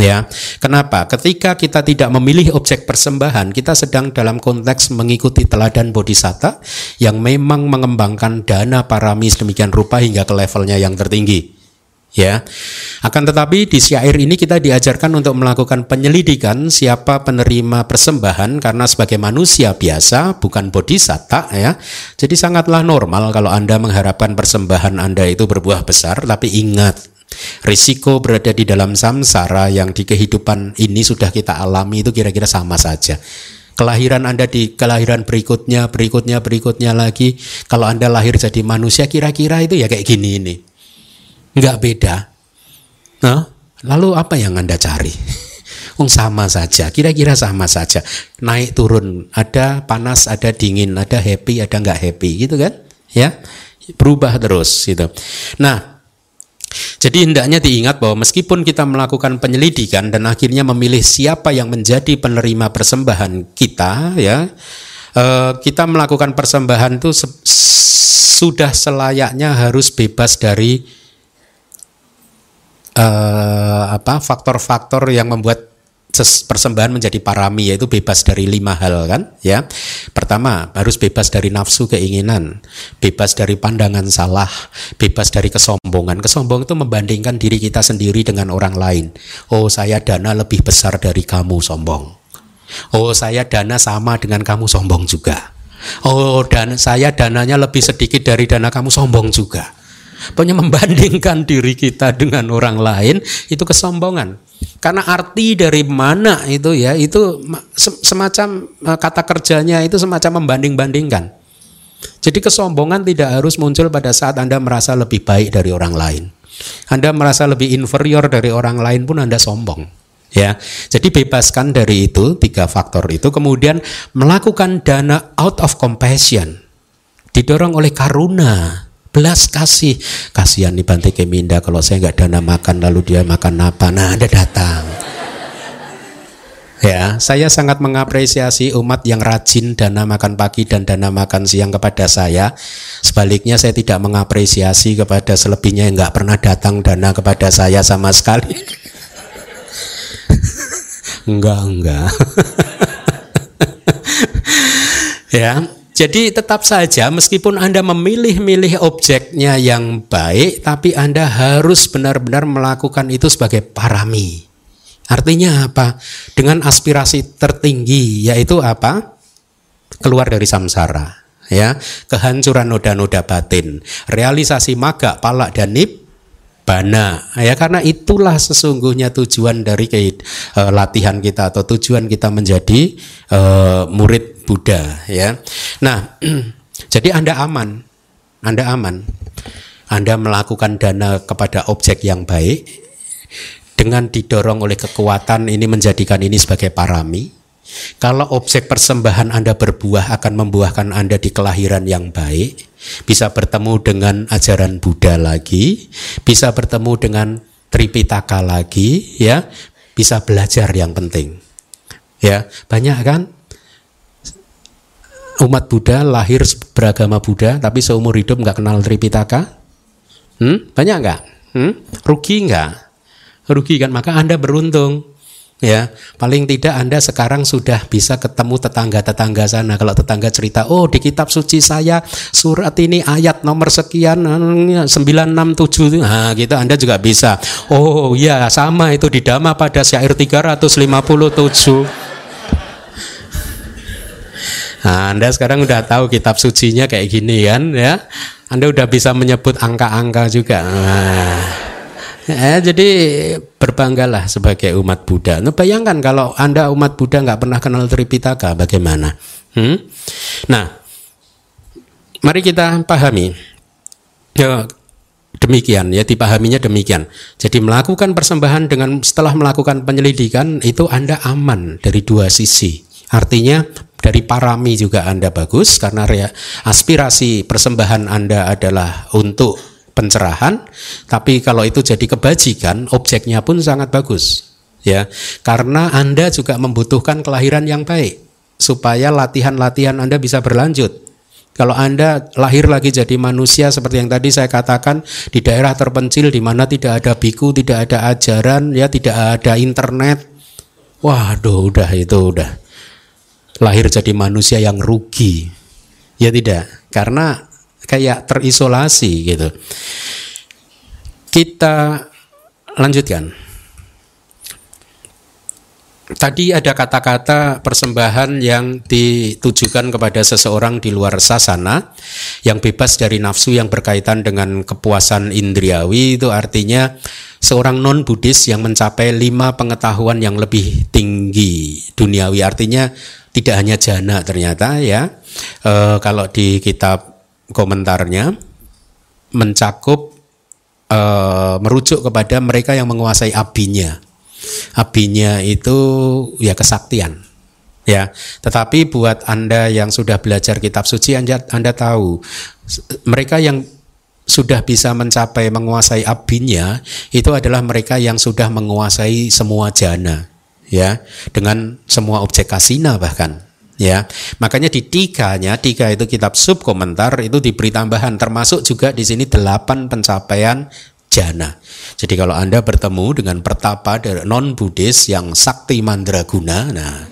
Ya, kenapa? Ketika kita tidak memilih objek persembahan, kita sedang dalam konteks mengikuti teladan bodhisatta yang memang mengembangkan dana paramis demikian rupa hingga ke levelnya yang tertinggi ya. Akan tetapi di syair ini kita diajarkan untuk melakukan penyelidikan siapa penerima persembahan karena sebagai manusia biasa bukan bodhisatta ya. Jadi sangatlah normal kalau Anda mengharapkan persembahan Anda itu berbuah besar tapi ingat Risiko berada di dalam samsara yang di kehidupan ini sudah kita alami itu kira-kira sama saja kelahiran Anda di kelahiran berikutnya, berikutnya, berikutnya lagi. Kalau Anda lahir jadi manusia, kira-kira itu ya kayak gini ini nggak beda. Nah, lalu apa yang Anda cari? Ung sama saja, kira-kira sama saja. Naik turun, ada panas, ada dingin, ada happy, ada nggak happy, gitu kan? Ya, berubah terus gitu. Nah, jadi hendaknya diingat bahwa meskipun kita melakukan penyelidikan dan akhirnya memilih siapa yang menjadi penerima persembahan kita, ya, eh, kita melakukan persembahan itu sudah selayaknya harus bebas dari uh, apa faktor-faktor yang membuat persembahan menjadi parami yaitu bebas dari lima hal kan? Ya. Pertama harus bebas dari nafsu keinginan bebas dari pandangan salah bebas dari kesombongan. Kesombongan itu membandingkan diri kita sendiri dengan orang lain. Oh saya dana lebih besar dari kamu sombong. Oh saya dana sama dengan kamu sombong juga. Oh dan saya dananya lebih sedikit dari dana kamu sombong juga Pokoknya membandingkan diri kita dengan orang lain itu kesombongan. Karena arti dari mana itu ya itu semacam eh, kata kerjanya itu semacam membanding-bandingkan. Jadi kesombongan tidak harus muncul pada saat Anda merasa lebih baik dari orang lain. Anda merasa lebih inferior dari orang lain pun Anda sombong. Ya, jadi bebaskan dari itu tiga faktor itu, kemudian melakukan dana out of compassion, didorong oleh karuna, belas kasih. Kasihan nih Bante Keminda kalau saya nggak dana makan lalu dia makan apa. Nah ada datang. Ya saya sangat mengapresiasi umat yang rajin dana makan pagi dan dana makan siang kepada saya. Sebaliknya saya tidak mengapresiasi kepada selebihnya yang nggak pernah datang dana kepada saya sama sekali. Enggak enggak. Ya jadi tetap saja meskipun Anda memilih-milih objeknya yang baik, tapi Anda harus benar-benar melakukan itu sebagai parami. Artinya apa? Dengan aspirasi tertinggi yaitu apa? Keluar dari samsara, ya, kehancuran noda-noda batin, realisasi maga, palak dan nip bana ya karena itulah sesungguhnya tujuan dari uh, latihan kita atau tujuan kita menjadi uh, murid Buddha ya. Nah, jadi Anda aman. Anda aman. Anda melakukan dana kepada objek yang baik dengan didorong oleh kekuatan ini menjadikan ini sebagai parami. Kalau objek persembahan Anda berbuah akan membuahkan Anda di kelahiran yang baik, bisa bertemu dengan ajaran Buddha lagi, bisa bertemu dengan Tripitaka lagi, ya, bisa belajar yang penting. Ya, banyak kan umat Buddha lahir beragama Buddha tapi seumur hidup nggak kenal Tripitaka? Hmm? Banyak nggak? Hmm? Rugi nggak? Rugi kan? Maka Anda beruntung. Ya, paling tidak Anda sekarang sudah bisa ketemu tetangga-tetangga sana. Kalau tetangga cerita, oh di kitab suci saya surat ini ayat nomor sekian 967, nah gitu Anda juga bisa. Oh iya sama itu di Dhamma pada syair 357. Nah, Anda sekarang udah tahu kitab sucinya kayak gini kan ya. Anda udah bisa menyebut angka-angka juga. Nah, ya, jadi berbanggalah sebagai umat Buddha. Nah, bayangkan kalau Anda umat Buddha nggak pernah kenal Tripitaka, bagaimana? Hmm? Nah, mari kita pahami. Ya, Demikian ya dipahaminya demikian. Jadi melakukan persembahan dengan setelah melakukan penyelidikan itu Anda aman dari dua sisi. Artinya dari parami juga Anda bagus karena aspirasi persembahan Anda adalah untuk pencerahan, tapi kalau itu jadi kebajikan, objeknya pun sangat bagus. Ya, karena Anda juga membutuhkan kelahiran yang baik supaya latihan-latihan Anda bisa berlanjut. Kalau Anda lahir lagi jadi manusia seperti yang tadi saya katakan di daerah terpencil di mana tidak ada biku, tidak ada ajaran, ya tidak ada internet. Waduh, udah itu udah. Lahir jadi manusia yang rugi. Ya tidak, karena kayak terisolasi gitu. Kita lanjutkan. Tadi ada kata-kata persembahan yang ditujukan kepada seseorang di luar sasana yang bebas dari nafsu yang berkaitan dengan kepuasan indriawi itu artinya seorang non Buddhis yang mencapai lima pengetahuan yang lebih tinggi duniawi artinya tidak hanya jana ternyata ya e, kalau di kitab komentarnya mencakup e, merujuk kepada mereka yang menguasai abinya. Abinya itu ya kesaktian ya. Tetapi buat anda yang sudah belajar kitab suci anda, anda tahu mereka yang sudah bisa mencapai menguasai abinya itu adalah mereka yang sudah menguasai semua jana ya. Dengan semua objek kasina bahkan ya makanya di tiganya tiga itu kitab sub komentar itu diberi tambahan termasuk juga di sini delapan pencapaian jana. Jadi kalau Anda bertemu dengan pertapa dari non Buddhis yang sakti mandraguna, nah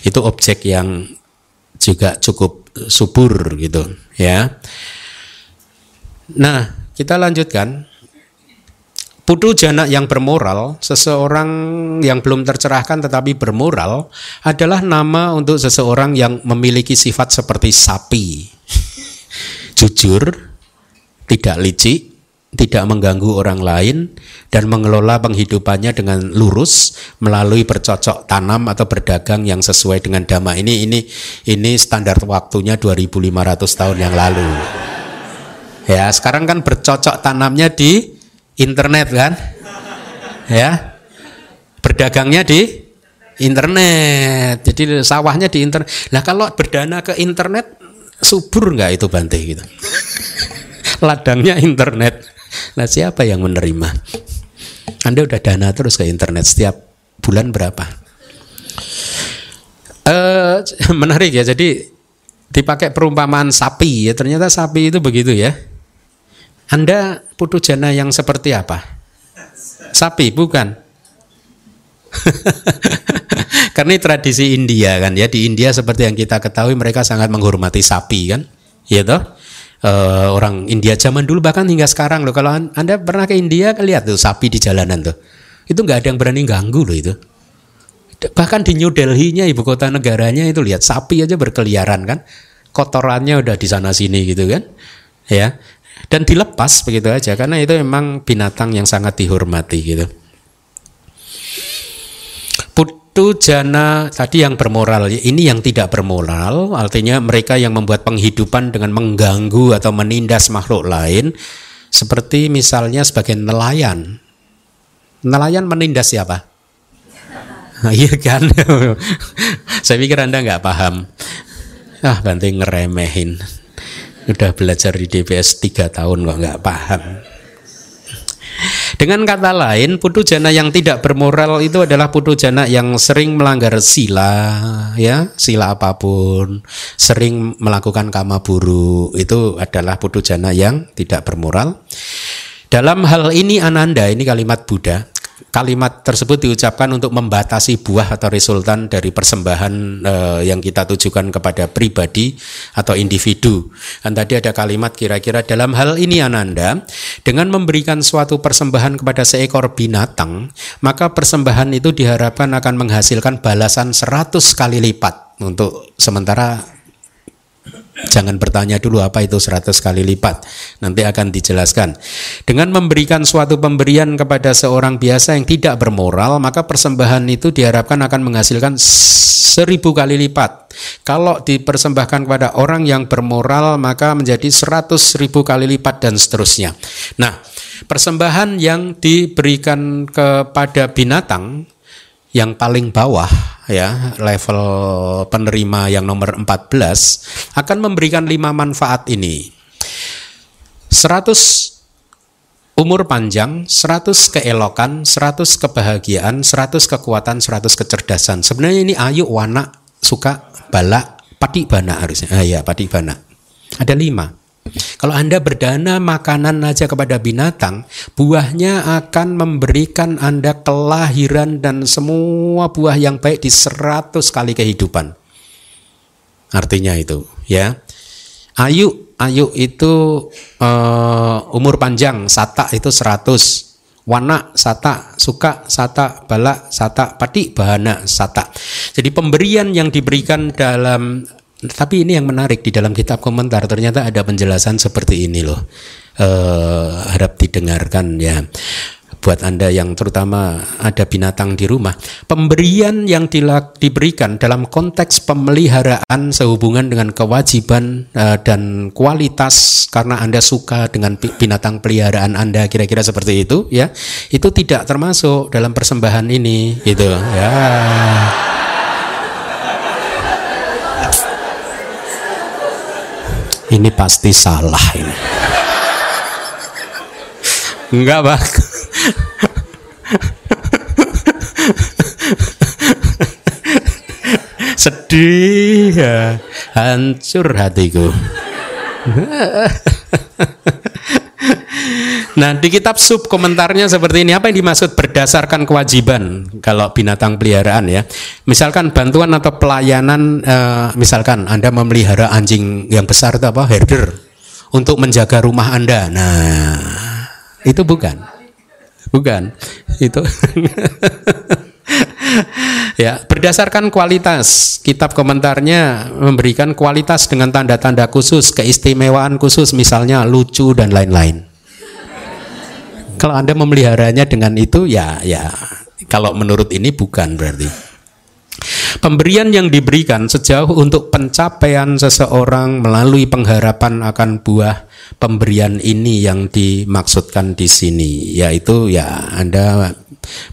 itu objek yang juga cukup subur gitu ya. Nah, kita lanjutkan. Putu jana yang bermoral, seseorang yang belum tercerahkan tetapi bermoral adalah nama untuk seseorang yang memiliki sifat seperti sapi. Jujur, tidak licik, tidak mengganggu orang lain dan mengelola penghidupannya dengan lurus melalui bercocok tanam atau berdagang yang sesuai dengan dhamma. Ini ini ini standar waktunya 2500 tahun yang lalu. Ya, sekarang kan bercocok tanamnya di internet kan? Ya. Berdagangnya di internet. Jadi sawahnya di internet. Nah, kalau berdana ke internet subur nggak itu Bante gitu? Ladangnya internet Nah siapa yang menerima? Anda udah dana terus ke internet setiap bulan berapa? Uh, menarik ya. Jadi dipakai perumpamaan sapi ya. Ternyata sapi itu begitu ya. Anda putu jana yang seperti apa? Sapi bukan? Karena ini tradisi India kan ya. Di India seperti yang kita ketahui mereka sangat menghormati sapi kan, ya toh? Uh, orang India zaman dulu bahkan hingga sekarang loh. Kalau anda pernah ke India lihat tuh sapi di jalanan tuh. Itu nggak ada yang berani ganggu loh itu. Bahkan di New Delhi-nya ibu kota negaranya itu lihat sapi aja berkeliaran kan. Kotorannya udah di sana sini gitu kan. Ya dan dilepas begitu aja karena itu memang binatang yang sangat dihormati gitu. Itu jana tadi yang bermoral ini yang tidak bermoral artinya mereka yang membuat penghidupan dengan mengganggu atau menindas makhluk lain seperti misalnya sebagai nelayan. Nelayan menindas siapa? Iya kan? Saya pikir anda nggak paham. Ah banting ngeremehin udah belajar di DPS tiga tahun kok nggak paham dengan kata lain, putu jana yang tidak bermoral itu adalah putu jana yang sering melanggar sila, ya, sila apa pun, sering melakukan kama buruk, itu adalah putu jana yang tidak bermoral. Dalam hal ini Ananda, ini kalimat Buddha, kalimat tersebut diucapkan untuk membatasi buah atau resultan dari persembahan eh, yang kita tujukan kepada pribadi atau individu. Dan tadi ada kalimat kira-kira dalam hal ini Ananda, dengan memberikan suatu persembahan kepada seekor binatang, maka persembahan itu diharapkan akan menghasilkan balasan 100 kali lipat untuk sementara Jangan bertanya dulu apa itu 100 kali lipat. Nanti akan dijelaskan. Dengan memberikan suatu pemberian kepada seorang biasa yang tidak bermoral, maka persembahan itu diharapkan akan menghasilkan seribu kali lipat. Kalau dipersembahkan kepada orang yang bermoral, maka menjadi seratus ribu kali lipat dan seterusnya. Nah, persembahan yang diberikan kepada binatang yang paling bawah ya level penerima yang nomor 14 akan memberikan lima manfaat ini. 100 umur panjang 100 keelokan 100 kebahagiaan 100 kekuatan 100 kecerdasan. Sebenarnya ini ayu wana suka balak pati bana harusnya. Ah, ya pati bana. Ada lima kalau Anda berdana makanan aja kepada binatang, buahnya akan memberikan Anda kelahiran dan semua buah yang baik di seratus kali kehidupan. Artinya itu, ya. Ayu, ayu itu uh, umur panjang, sata itu seratus. Wana, sata, suka, sata, balak, sata, pati, bahana, sata. Jadi pemberian yang diberikan dalam tapi ini yang menarik di dalam kitab komentar ternyata ada penjelasan seperti ini loh. Eh, harap didengarkan ya buat Anda yang terutama ada binatang di rumah, pemberian yang diberikan dalam konteks pemeliharaan sehubungan dengan kewajiban uh, dan kualitas karena Anda suka dengan binatang peliharaan Anda kira-kira seperti itu ya, itu tidak termasuk dalam persembahan ini gitu ya. Ini pasti salah ini. Enggak, Bang. Sedih ya, hancur hatiku. Nah, di kitab sub komentarnya seperti ini. Apa yang dimaksud berdasarkan kewajiban kalau binatang peliharaan ya? Misalkan bantuan atau pelayanan eh, misalkan Anda memelihara anjing yang besar itu apa? Herder untuk menjaga rumah Anda. Nah, itu bukan. Bukan. Itu ya berdasarkan kualitas kitab komentarnya memberikan kualitas dengan tanda-tanda khusus keistimewaan khusus misalnya lucu dan lain-lain kalau Anda memeliharanya dengan itu ya ya. Kalau menurut ini bukan berarti. Pemberian yang diberikan sejauh untuk pencapaian seseorang melalui pengharapan akan buah pemberian ini yang dimaksudkan di sini yaitu ya Anda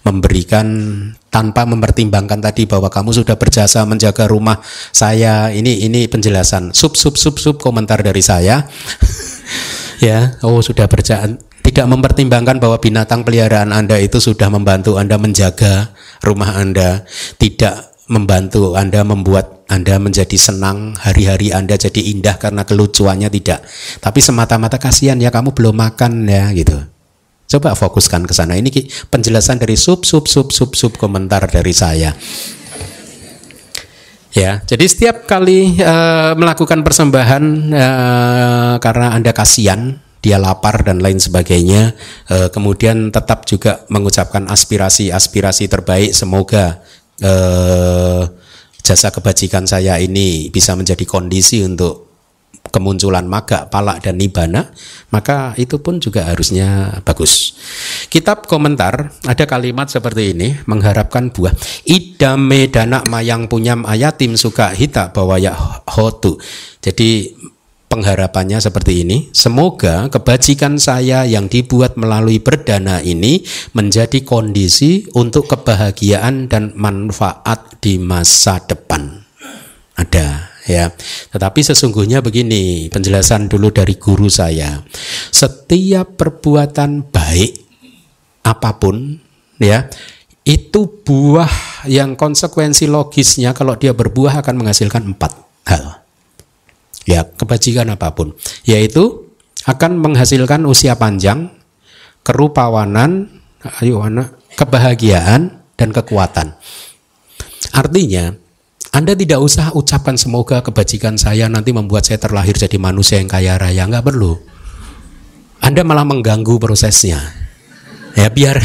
memberikan tanpa mempertimbangkan tadi bahwa kamu sudah berjasa menjaga rumah saya. Ini ini penjelasan. Sub sub sub sub komentar dari saya. Ya oh sudah berjasa tidak mempertimbangkan bahwa binatang peliharaan Anda itu sudah membantu Anda menjaga rumah Anda, tidak membantu Anda membuat Anda menjadi senang, hari-hari Anda jadi indah karena kelucuannya tidak. Tapi semata-mata kasihan ya kamu belum makan ya gitu. Coba fokuskan ke sana. Ini penjelasan dari sub sub sub sub sub komentar dari saya. Ya, jadi setiap kali uh, melakukan persembahan uh, karena Anda kasihan, dia lapar dan lain sebagainya. E, kemudian tetap juga mengucapkan aspirasi-aspirasi terbaik. Semoga e, jasa kebajikan saya ini bisa menjadi kondisi untuk kemunculan maga, palak dan nibana, maka itu pun juga harusnya bagus. Kitab komentar ada kalimat seperti ini mengharapkan buah idame dana mayang punyam ayatim suka hita bahwa ya hotu. Jadi pengharapannya seperti ini. Semoga kebajikan saya yang dibuat melalui berdana ini menjadi kondisi untuk kebahagiaan dan manfaat di masa depan. Ada ya. Tetapi sesungguhnya begini, penjelasan dulu dari guru saya. Setiap perbuatan baik apa pun ya, itu buah yang konsekuensi logisnya kalau dia berbuah akan menghasilkan empat ya kebajikan apa pun. Yaitu akan menghasilkan usia panjang kerupawanan ayo anak kebahagiaan dan kekuatan. Artinya anda tidak usah ucapkan semoga kebajikan saya nanti membuat saya terlahir jadi manusia yang kaya raya. Nggak perlu. Anda malah mengganggu prosesnya. Ya biar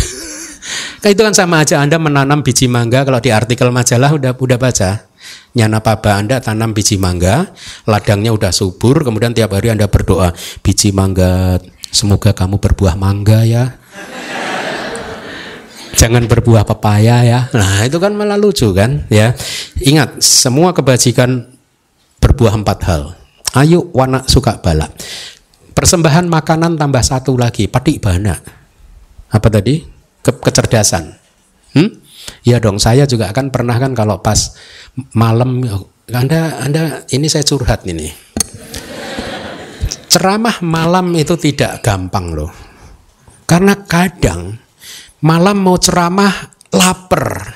itu kan sama aja Anda menanam biji mangga kalau di artikel majalah udah udah baca Nyana paba Anda tanam biji mangga, ladangnya udah subur, kemudian tiap hari Anda berdoa, biji mangga, semoga kamu berbuah mangga ya. Jangan berbuah pepaya ya. Nah itu kan malah lucu kan ya. Ingat semua kebajikan berbuah empat hal. Ayo wana suka balap. Persembahan makanan tambah satu lagi, patik bana. Apa tadi? Ke kecerdasan. Hmm? Ya dong, saya juga kan pernah kan kalau pas malam Anda Anda ini saya curhat ini. Ceramah malam itu tidak gampang loh. Karena kadang malam mau ceramah lapar.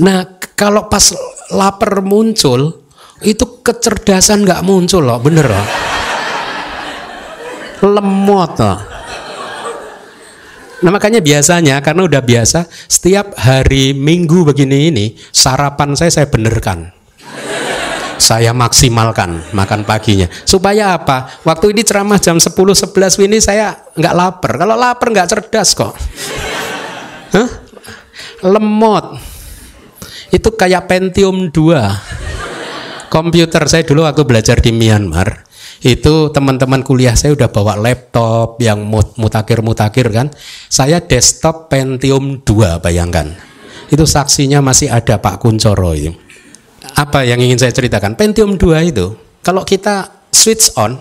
Nah, kalau pas lapar muncul, itu kecerdasan nggak muncul loh, bener loh. Lemot loh. Nah makanya biasanya karena udah biasa setiap hari Minggu begini ini sarapan saya saya benerkan. Saya maksimalkan makan paginya. Supaya apa? Waktu ini ceramah jam 10 11 ini saya nggak lapar. Kalau lapar nggak cerdas kok. Hah? Lemot. Itu kayak Pentium 2. Komputer saya dulu waktu belajar di Myanmar itu teman-teman kuliah saya udah bawa laptop yang mutakir-mutakir kan. Saya desktop Pentium 2 bayangkan. Itu saksinya masih ada Pak Kuncoro itu. Apa yang ingin saya ceritakan? Pentium 2 itu kalau kita switch on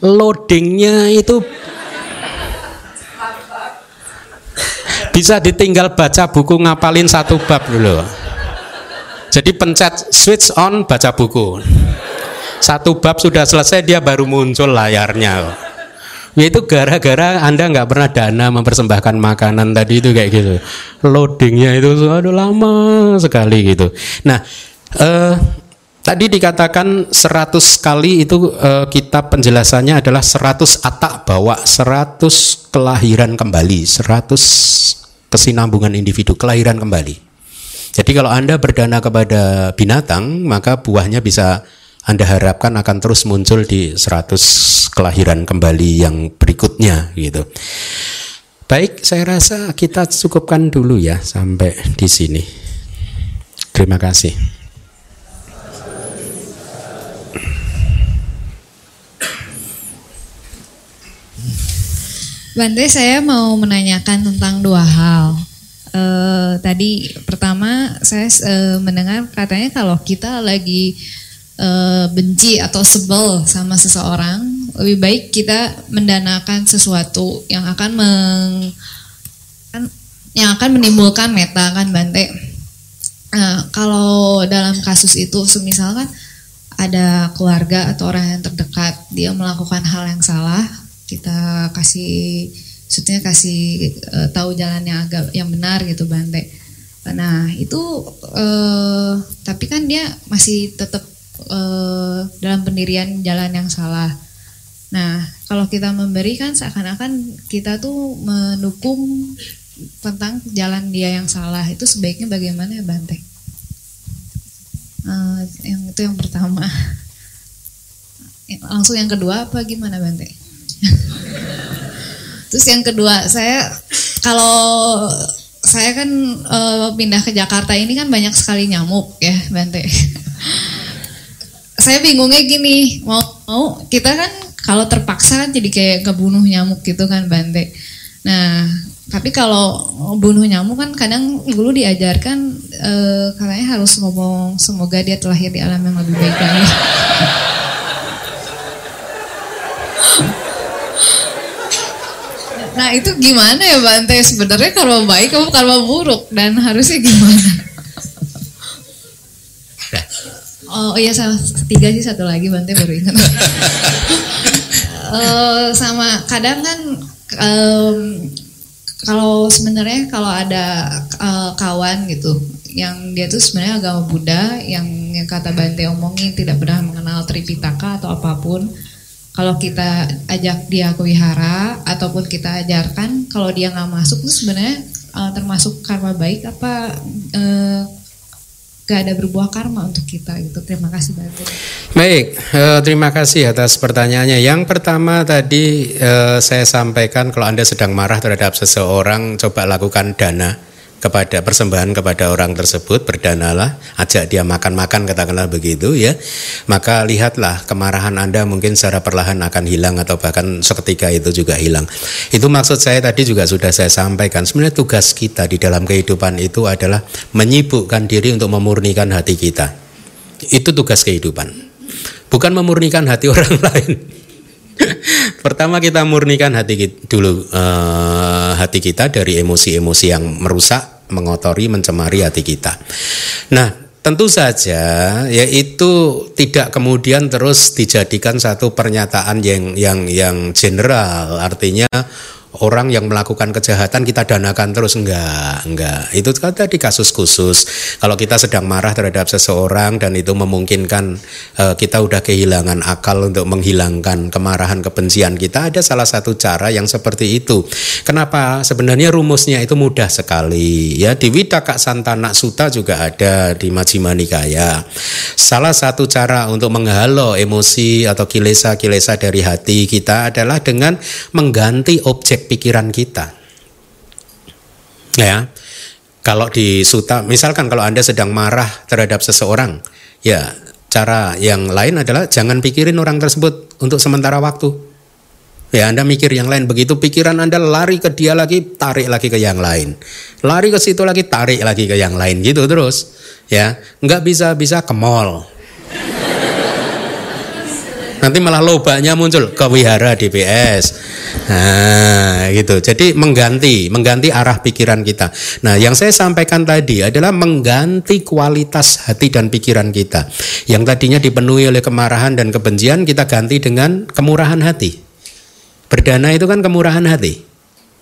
loadingnya itu bisa ditinggal baca buku ngapalin satu bab dulu. Jadi pencet switch on baca buku. Satu bab sudah selesai dia baru muncul layarnya. Itu gara-gara Anda nggak pernah dana mempersembahkan makanan tadi itu kayak gitu. Loadingnya itu aduh lama sekali gitu. Nah, eh, tadi dikatakan 100 kali itu eh, kita penjelasannya adalah 100 atak bawa 100 kelahiran kembali, 100 kesinambungan individu kelahiran kembali. Jadi kalau Anda berdana kepada binatang, maka buahnya bisa anda harapkan akan terus muncul di 100 kelahiran kembali yang berikutnya gitu. Baik, saya rasa kita cukupkan dulu ya sampai di sini. Terima kasih. Bante, saya mau menanyakan tentang dua hal. E, tadi pertama saya e, mendengar katanya kalau kita lagi uh, benci atau sebel sama seseorang, lebih baik kita mendanakan sesuatu yang akan meng, kan, yang akan menimbulkan meta kan Bante. Nah, kalau dalam kasus itu semisalkan ada keluarga atau orang yang terdekat dia melakukan hal yang salah, kita kasih maksudnya kasih uh, tahu jalan yang agak yang benar gitu Bante. Nah, itu uh, tapi kan dia masih tetap uh, dalam pendirian jalan yang salah. Nah, kalau kita memberi kan seakan-akan kita tuh mendukung tentang jalan dia yang salah. Itu sebaiknya bagaimana ya Bante? Uh, yang itu yang pertama. Langsung yang kedua apa gimana Bante? Terus yang kedua, saya kalau saya kan uh, pindah ke Jakarta ini kan banyak sekali nyamuk ya Bante saya bingungnya gini, mau mau kita kan kalau terpaksa kan jadi kayak kebunuh nyamuk gitu kan Bante. Nah, tapi kalau bunuh nyamuk kan kadang dulu diajarkan e, katanya harus ngomong semoga dia terlahir di alam yang lebih baik lagi. nah itu gimana ya Bante sebenarnya karma baik atau karma buruk dan harusnya gimana? Oh iya sama tiga sih satu lagi Bante baru ingat. uh, sama kadang kan um, kalau sebenarnya kalau ada uh, kawan gitu yang dia tuh sebenarnya agama Buddha yang, yang kata Bante omongin tidak pernah mengenal Tripitaka atau apa pun kalau kita ajak dia ke wihara ataupun kita ajarkan kalau dia nggak masuk itu sebenarnya uh, termasuk karma baik apa uh, gak ada berbuah karma untuk kita gitu. Terima kasih banyak. Baik, uh, terima kasih atas pertanyaannya. Yang pertama tadi uh, saya sampaikan kalau Anda sedang marah terhadap seseorang, coba lakukan dana. Kepada persembahan kepada orang tersebut berdanalah ajak dia makan-makan katakanlah begitu ya. Maka lihatlah kemarahan Anda mungkin secara perlahan akan hilang atau bahkan seketika itu juga hilang. Itu maksud saya tadi juga sudah saya sampaikan. Sebenarnya tugas kita di dalam kehidupan itu adalah menyibukkan diri untuk memurnikan hati kita. Itu tugas kehidupan. Bukan memurnikan hati orang lain Pertama kita murnikan hati kita, dulu uh, hati kita dari emosi-emosi yang merusak, mengotori, mencemari hati kita. Nah, tentu saja yaitu tidak kemudian terus dijadikan satu pernyataan yang yang yang general, artinya orang yang melakukan kejahatan kita danakan terus. Enggak enggak. Itu kan tadi kasus khusus. Kalau kita sedang marah terhadap seseorang dan itu memungkinkan uh, kita udah kehilangan akal untuk menghilangkan kemarahan kebencian kita ada salah satu cara yang seperti itu. Kenapa? Sebenarnya rumusnya itu mudah sekali. Ya di Widaka Santana Suta juga ada di Majjhima Nikaya salah satu cara untuk menghalau emosi atau kilesa-kilesa dari hati kita adalah dengan mengganti objek pikiran kita. Ya. Kalau di suta, misalkan kalau Anda sedang marah terhadap seseorang, ya cara yang lain adalah jangan pikirin orang tersebut untuk sementara waktu. Ya Anda mikir yang lain begitu pikiran Anda lari ke dia lagi tarik lagi ke yang lain lari ke situ lagi tarik lagi ke yang lain gitu terus ya nggak bisa bisa ke mall nanti malah lobanya muncul ke wihara DPS. Nah, gitu. Jadi mengganti, mengganti arah pikiran kita. Nah, yang saya sampaikan tadi adalah mengganti kualitas hati dan pikiran kita. Yang tadinya dipenuhi oleh kemarahan dan kebencian kita ganti dengan kemurahan hati. Berdana itu kan kemurahan hati.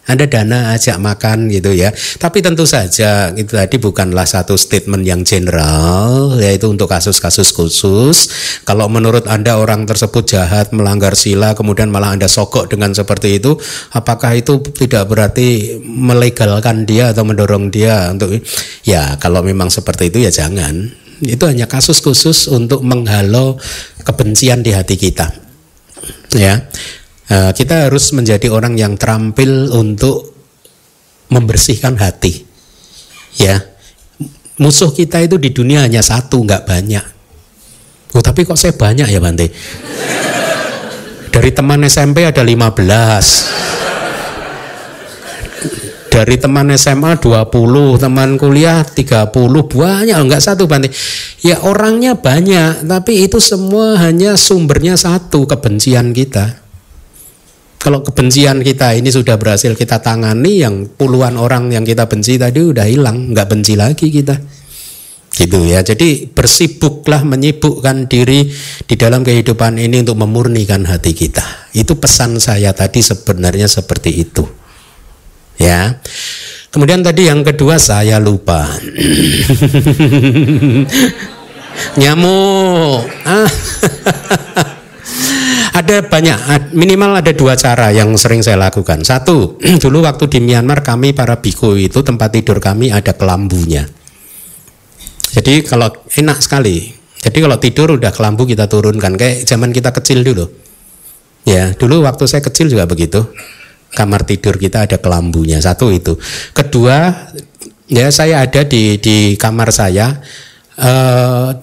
Ada dana ajak makan gitu ya. Tapi tentu saja itu tadi bukanlah satu statement yang general yaitu untuk kasus-kasus khusus. Kalau menurut Anda orang tersebut jahat, melanggar sila kemudian malah Anda sokok dengan seperti itu, apakah itu tidak berarti melegalkan dia atau mendorong dia untuk ya kalau memang seperti itu ya jangan. Itu hanya kasus khusus untuk menghalau kebencian di hati kita. Ya. Eh, kita harus menjadi orang yang terampil untuk membersihkan hati. Ya, musuh kita itu di dunia hanya satu, nggak banyak. Oh, tapi kok saya banyak ya Bante? Dari teman SMP ada 15. Dari teman SMA 20, teman kuliah 30, banyak enggak satu Bante. Ya orangnya banyak, tapi itu semua hanya sumbernya satu, kebencian kita. Kalau kebencian kita ini sudah berhasil kita tangani, yang puluhan orang yang kita benci tadi udah hilang, nggak benci lagi kita. Gitu ya. Jadi bersibuklah menyibukkan diri di dalam kehidupan ini untuk memurnikan hati kita. Itu pesan saya tadi sebenarnya seperti itu. Ya. Kemudian tadi yang kedua saya lupa. Nyamuk. Ah. Ada banyak, minimal ada dua cara yang sering saya lakukan. Satu, dulu waktu di Myanmar kami para biku itu tempat tidur kami ada kelambunya. Jadi kalau enak sekali. Jadi kalau tidur udah kelambu kita turunkan kayak zaman kita kecil dulu. Ya, dulu waktu saya kecil juga begitu. Kamar tidur kita ada kelambunya. Satu itu. Kedua, ya saya ada di di kamar saya. Uh,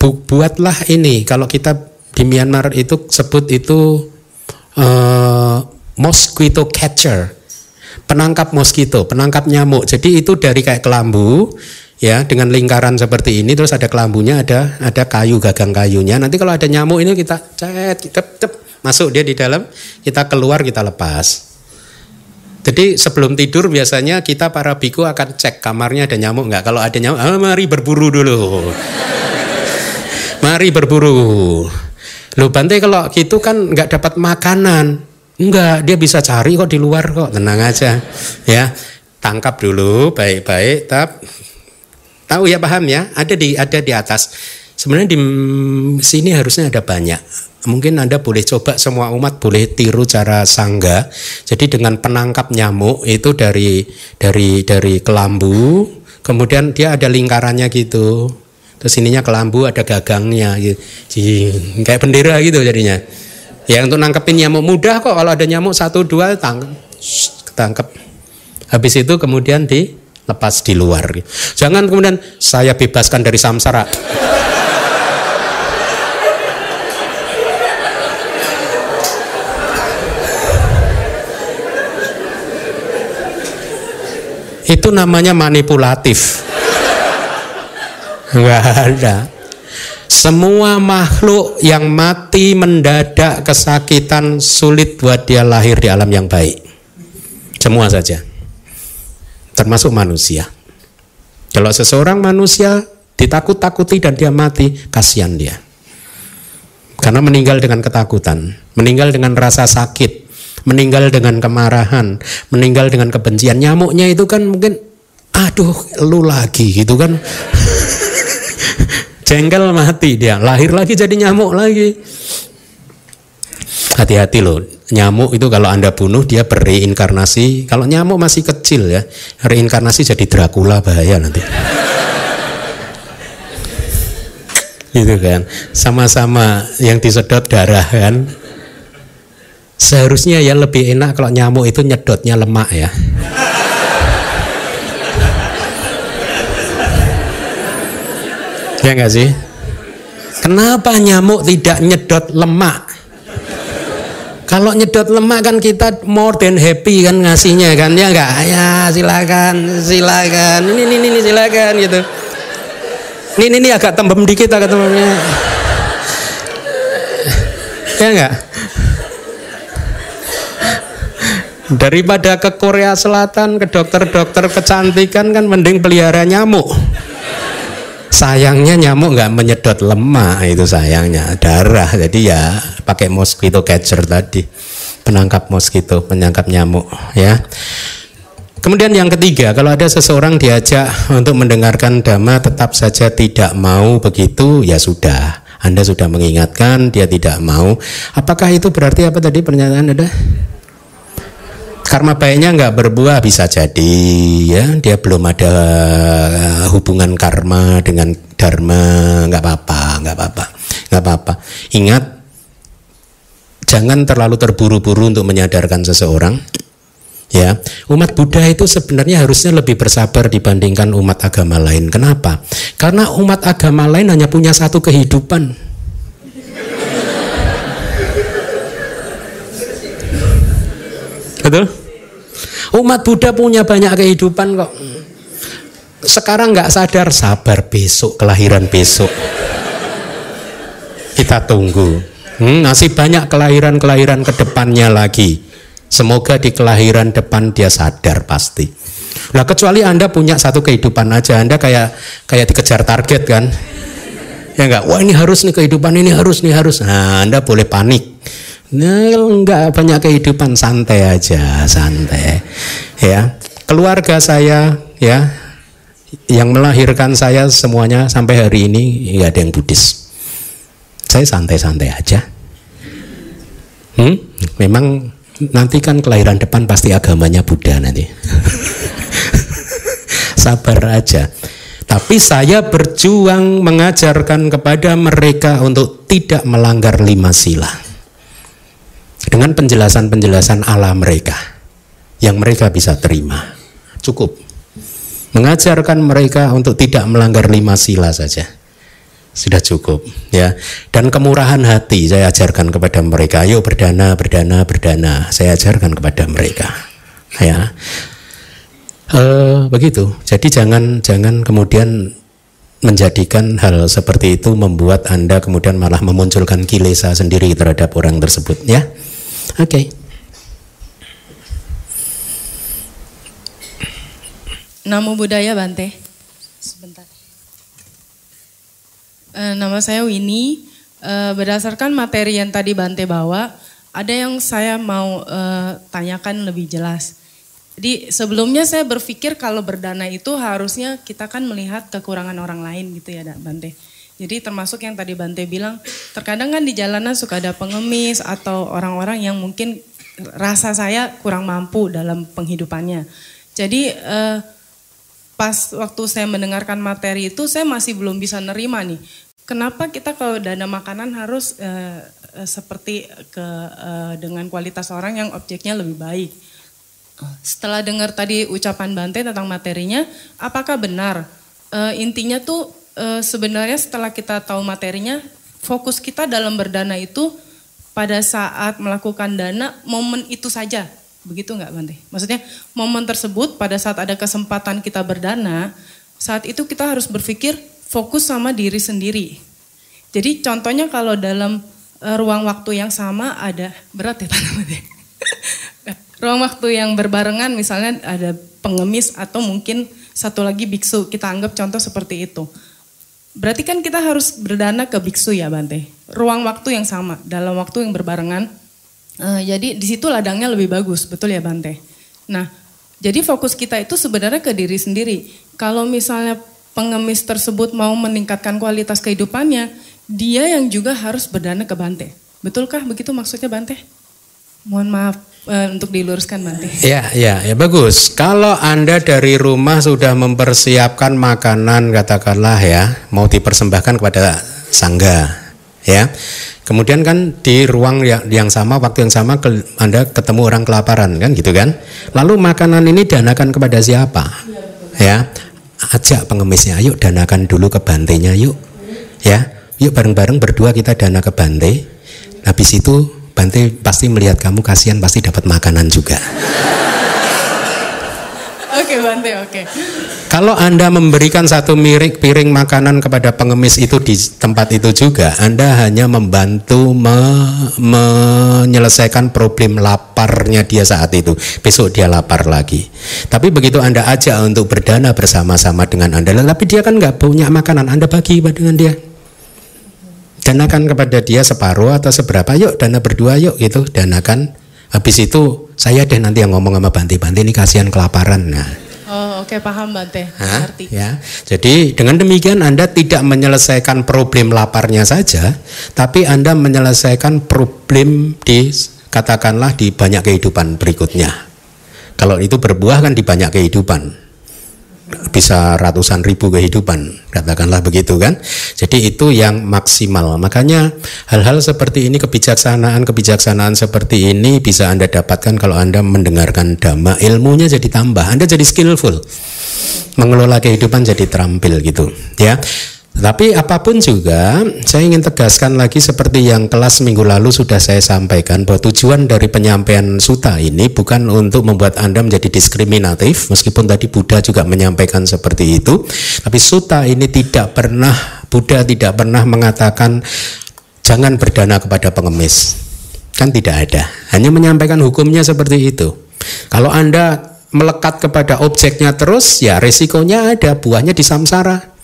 bu, buatlah ini kalau kita di Myanmar itu sebut itu uh, mosquito catcher. Penangkap mosquito penangkap nyamuk. Jadi itu dari kayak kelambu ya dengan lingkaran seperti ini terus ada kelambunya ada ada kayu gagang kayunya. Nanti kalau ada nyamuk ini kita cet cep, cep, masuk dia di dalam kita keluar kita lepas. Jadi sebelum tidur biasanya kita para biku akan cek kamarnya ada nyamuk nggak. Kalau ada nyamuk ah, mari berburu dulu. Mari berburu Loh Bante kalau gitu kan nggak dapat makanan. Enggak, dia bisa cari kok di luar kok, tenang aja. Ya, tangkap dulu baik-baik, tap. Tahu ya paham ya? Ada di ada di atas. Sebenarnya di sini harusnya ada banyak. Mungkin Anda boleh coba semua umat boleh tiru cara sangga. Jadi dengan penangkap nyamuk itu dari dari dari kelambu, kemudian dia ada lingkarannya gitu terus ininya kelambu ada gagangnya gitu. kayak bendera gitu jadinya ya untuk nangkepin nyamuk mudah kok kalau ada nyamuk satu dua tangkap tangkap habis itu kemudian di lepas di luar. Jangan kemudian saya bebaskan dari samsara. Itu namanya manipulatif. Enggak ada. Semua makhluk yang mati mendadak kesakitan sulit buat dia lahir di alam yang baik. Semua saja. Termasuk manusia. Kalau seseorang manusia ditakut-takuti dan dia mati, kasihan dia. Karena meninggal dengan ketakutan, meninggal dengan rasa sakit, meninggal dengan kemarahan, meninggal dengan kebencian. Nyamuknya itu kan mungkin, aduh, lu lagi gitu kan. Jengkel mati dia, lahir lagi jadi nyamuk lagi. Hati-hati loh, nyamuk itu kalau Anda bunuh dia bereinkarnasi. Kalau nyamuk masih kecil ya, reinkarnasi jadi Dracula bahaya nanti. gitu kan. Sama-sama yang disedot darah kan. Seharusnya ya lebih enak kalau nyamuk itu nyedotnya lemak ya. Ya enggak sih? Kenapa nyamuk tidak nyedot lemak? Kalau nyedot lemak kan kita more than happy kan ngasihnya kan ya enggak ya silakan silakan ini ini ini silakan gitu. Ini ini, ini agak tembem dikit agak tembemnya. Ya enggak? Daripada ke Korea Selatan ke dokter-dokter kecantikan kan mending pelihara nyamuk. Sayangnya nyamuk nggak menyedot lemak itu sayangnya darah. Jadi ya pakai mosquito catcher tadi penangkap mosquito, penangkap nyamuk ya. Kemudian yang ketiga, kalau ada seseorang diajak untuk mendengarkan dhamma tetap saja tidak mau begitu, ya sudah. Anda sudah mengingatkan, dia tidak mau. Apakah itu berarti apa tadi pernyataan ada? Karma baiknya nggak berbuah bisa jadi ya. Dia belum ada eh, hubungan karma dengan dharma nggak apa-apa nggak apa-apa nggak apa-apa. Ingat jangan terlalu terburu-buru untuk menyadarkan seseorang ya. Umat Buddha itu sebenarnya harusnya lebih bersabar dibandingkan umat agama lain. Kenapa? Karena umat agama lain hanya punya satu kehidupan. Betul? Umat Buddha punya banyak kehidupan kok. Sekarang nggak sadar sabar besok kelahiran besok. Kita tunggu. Hmm, masih banyak kelahiran-kelahiran ke depannya lagi. Semoga di kelahiran depan dia sadar pasti. Nah kecuali anda punya satu kehidupan aja, anda kayak kayak dikejar target kan? Ya enggak, wah ini harus nih kehidupan ini harus nih harus. Nah anda boleh panik Nah, enggak banyak kehidupan santai aja, santai. Ya. Keluarga saya ya yang melahirkan saya semuanya sampai hari ini enggak ada yang Buddhis. Saya santai-santai aja. Hmm? Memang nanti kan kelahiran depan pasti agamanya Buddha nanti. Sabar aja. Tapi saya berjuang mengajarkan kepada mereka untuk tidak melanggar lima sila dengan penjelasan-penjelasan ala mereka yang mereka bisa terima. Cukup. Mengajarkan mereka untuk tidak melanggar lima sila saja. Sudah cukup ya. Dan kemurahan hati saya ajarkan kepada mereka. Ayo berdana, berdana, berdana. Saya ajarkan kepada mereka. Ya. E, begitu. Jadi jangan jangan kemudian menjadikan hal seperti itu membuat Anda kemudian malah memunculkan kilesa sendiri terhadap orang tersebut ya. Oke. Okay. Namo Buddhaya Bante. Sebentar. Uh, nama saya Winnie. Uh, berdasarkan materi yang tadi Bante bawa, ada yang saya mau uh, tanyakan lebih jelas. Jadi sebelumnya saya berpikir kalau berdana itu harusnya kita kan melihat kekurangan orang lain gitu ya Bante. Jadi termasuk yang tadi Bante bilang, terkadang kan di jalanan suka ada pengemis atau orang-orang yang mungkin rasa saya kurang mampu dalam penghidupannya. Jadi eh, pas waktu saya mendengarkan materi itu saya masih belum bisa nerima nih. Kenapa kita kalau dana makanan harus eh, eh seperti ke eh, dengan kualitas orang yang objeknya lebih baik? Setelah dengar tadi ucapan Bante tentang materinya, apakah benar e, intinya tuh e, sebenarnya setelah kita tahu materinya, fokus kita dalam berdana itu pada saat melakukan dana momen itu saja, begitu nggak Bante? Maksudnya momen tersebut pada saat ada kesempatan kita berdana, saat itu kita harus berpikir fokus sama diri sendiri. Jadi contohnya kalau dalam e, ruang waktu yang sama ada berat ya Pak ruang waktu yang berbarengan misalnya ada pengemis atau mungkin satu lagi biksu kita anggap contoh seperti itu. Berarti kan kita harus berdana ke biksu ya Bante. Ruang waktu yang sama dalam waktu yang berbarengan. Uh, jadi di situ ladangnya lebih bagus, betul ya Bante. Nah, jadi fokus kita itu sebenarnya ke diri sendiri. Kalau misalnya pengemis tersebut mau meningkatkan kualitas kehidupannya, dia yang juga harus berdana ke Bante. Betulkah begitu maksudnya Bante? Mohon maaf uh, untuk diluruskan Bante. Ya, ya, ya bagus. Kalau Anda dari rumah sudah mempersiapkan makanan katakanlah ya, mau dipersembahkan kepada sangga, ya. Kemudian kan di ruang yang, yang sama, waktu yang sama ke, Anda ketemu orang kelaparan kan gitu kan. Lalu makanan ini danakan kepada siapa? Ya, ajak pengemisnya, ayo danakan dulu ke bantenya yuk. Ya, yuk bareng-bareng berdua kita dana ke bante. Habis itu Bante pasti melihat kamu kasihan pasti dapat makanan juga. Oke Bante, oke. Kalau Anda memberikan satu mirik piring makanan kepada pengemis itu di tempat itu juga, Anda hanya membantu me menyelesaikan problem laparnya dia saat itu. Besok dia lapar lagi. Tapi begitu Anda ajak untuk berdana bersama-sama dengan Anda, tapi dia kan nggak punya makanan, Anda bagi dengan dia danakan kepada dia separuh atau seberapa yuk dana berdua yuk gitu. Danakan. Habis itu saya deh nanti yang ngomong sama Bante Bante ini kasihan kelaparan. Nah. Oh oke okay, paham Bante. Hah? ya. Jadi dengan demikian Anda tidak menyelesaikan problem laparnya saja tapi Anda menyelesaikan problem di katakanlah di banyak kehidupan berikutnya. Kalau itu berbuah kan di banyak kehidupan bisa ratusan ribu kehidupan katakanlah begitu kan? Jadi itu yang maksimal. Makanya hal-hal seperti ini kebijaksanaan kebijaksanaan seperti ini bisa anda dapatkan kalau anda mendengarkan dhamma. Ilmunya jadi tambah anda jadi skillful. Mengelola kehidupan jadi terampil gitu ya tapi apa pun juga, saya ingin tegaskan lagi seperti yang kelas minggu lalu sudah saya sampaikan bahwa tujuan dari penyampaian suta ini bukan untuk membuat Anda menjadi diskriminatif, meskipun tadi Buddha juga menyampaikan seperti itu. Tapi suta ini tidak pernah, Buddha tidak pernah mengatakan jangan berdana kepada pengemis. Kan tidak ada, hanya menyampaikan hukumnya seperti itu. Kalau Anda melekat kepada objeknya terus, ya resikonya ada, buahnya di samsara.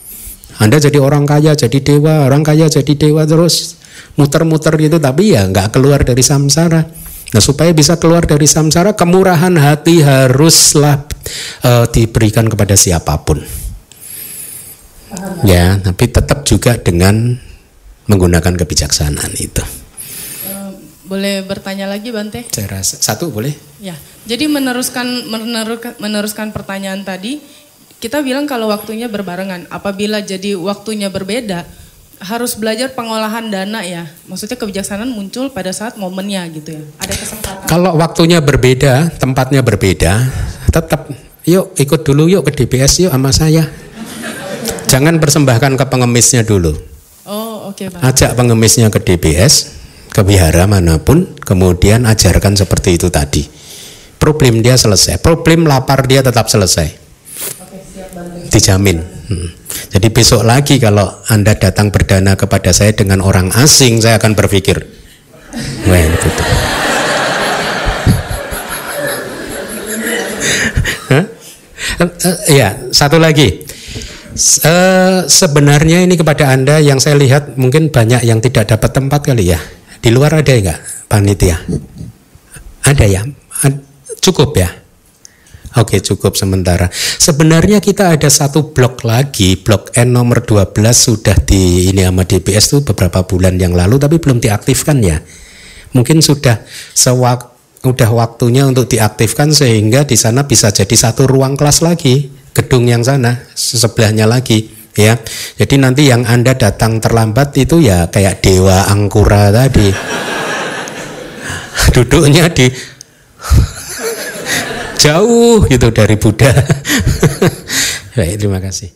Anda jadi orang kaya, jadi dewa, orang kaya jadi dewa terus muter-muter gitu, tapi ya nggak keluar dari samsara. Nah supaya bisa keluar dari samsara, kemurahan hati haruslah uh, diberikan kepada siapa pun. Ya, tapi tetap juga dengan menggunakan kebijaksanaan itu. Boleh bertanya lagi Bante? Saya rasa satu boleh. Ya, jadi meneruskan meneruskan, meneruskan pertanyaan tadi, kita bilang kalau waktunya berbarengan. Apabila jadi waktunya berbeda, harus belajar pengolahan dana ya. Maksudnya kebijaksanaan muncul pada saat momennya gitu ya. Ada kesempatan. Kalau waktunya berbeda, tempatnya berbeda, tetap yuk ikut dulu yuk ke DBS yuk sama saya. Jangan persembahkan ke pengemisnya dulu. Oh, oke, okay, Ajak pengemisnya ke DBS, ke wihara mana pun, kemudian ajarkan seperti itu tadi. Problem dia selesai, problem lapar dia tetap selesai dijamin. Hmm. Jadi besok lagi kalau Anda datang berdana kepada saya dengan orang asing, saya akan berpikir, wah itu tuh. ya, satu lagi. Uh, sebenarnya ini kepada Anda yang saya lihat mungkin banyak yang tidak dapat tempat kali ya. Di luar ada enggak panitia? Ada ya? Cukup ya? Oke cukup sementara. Sebenarnya kita ada satu blok lagi, blok N nomor 12 sudah di ini sama DBS itu beberapa bulan yang lalu tapi belum diaktifkan ya. Mungkin sudah sewak udah waktunya untuk diaktifkan sehingga di sana bisa jadi satu ruang kelas lagi, gedung yang sana sebelahnya lagi ya. Jadi nanti yang Anda datang terlambat itu ya kayak dewa angkura tadi. Duduknya di jauh gitu dari Buddha. Baik, terima kasih.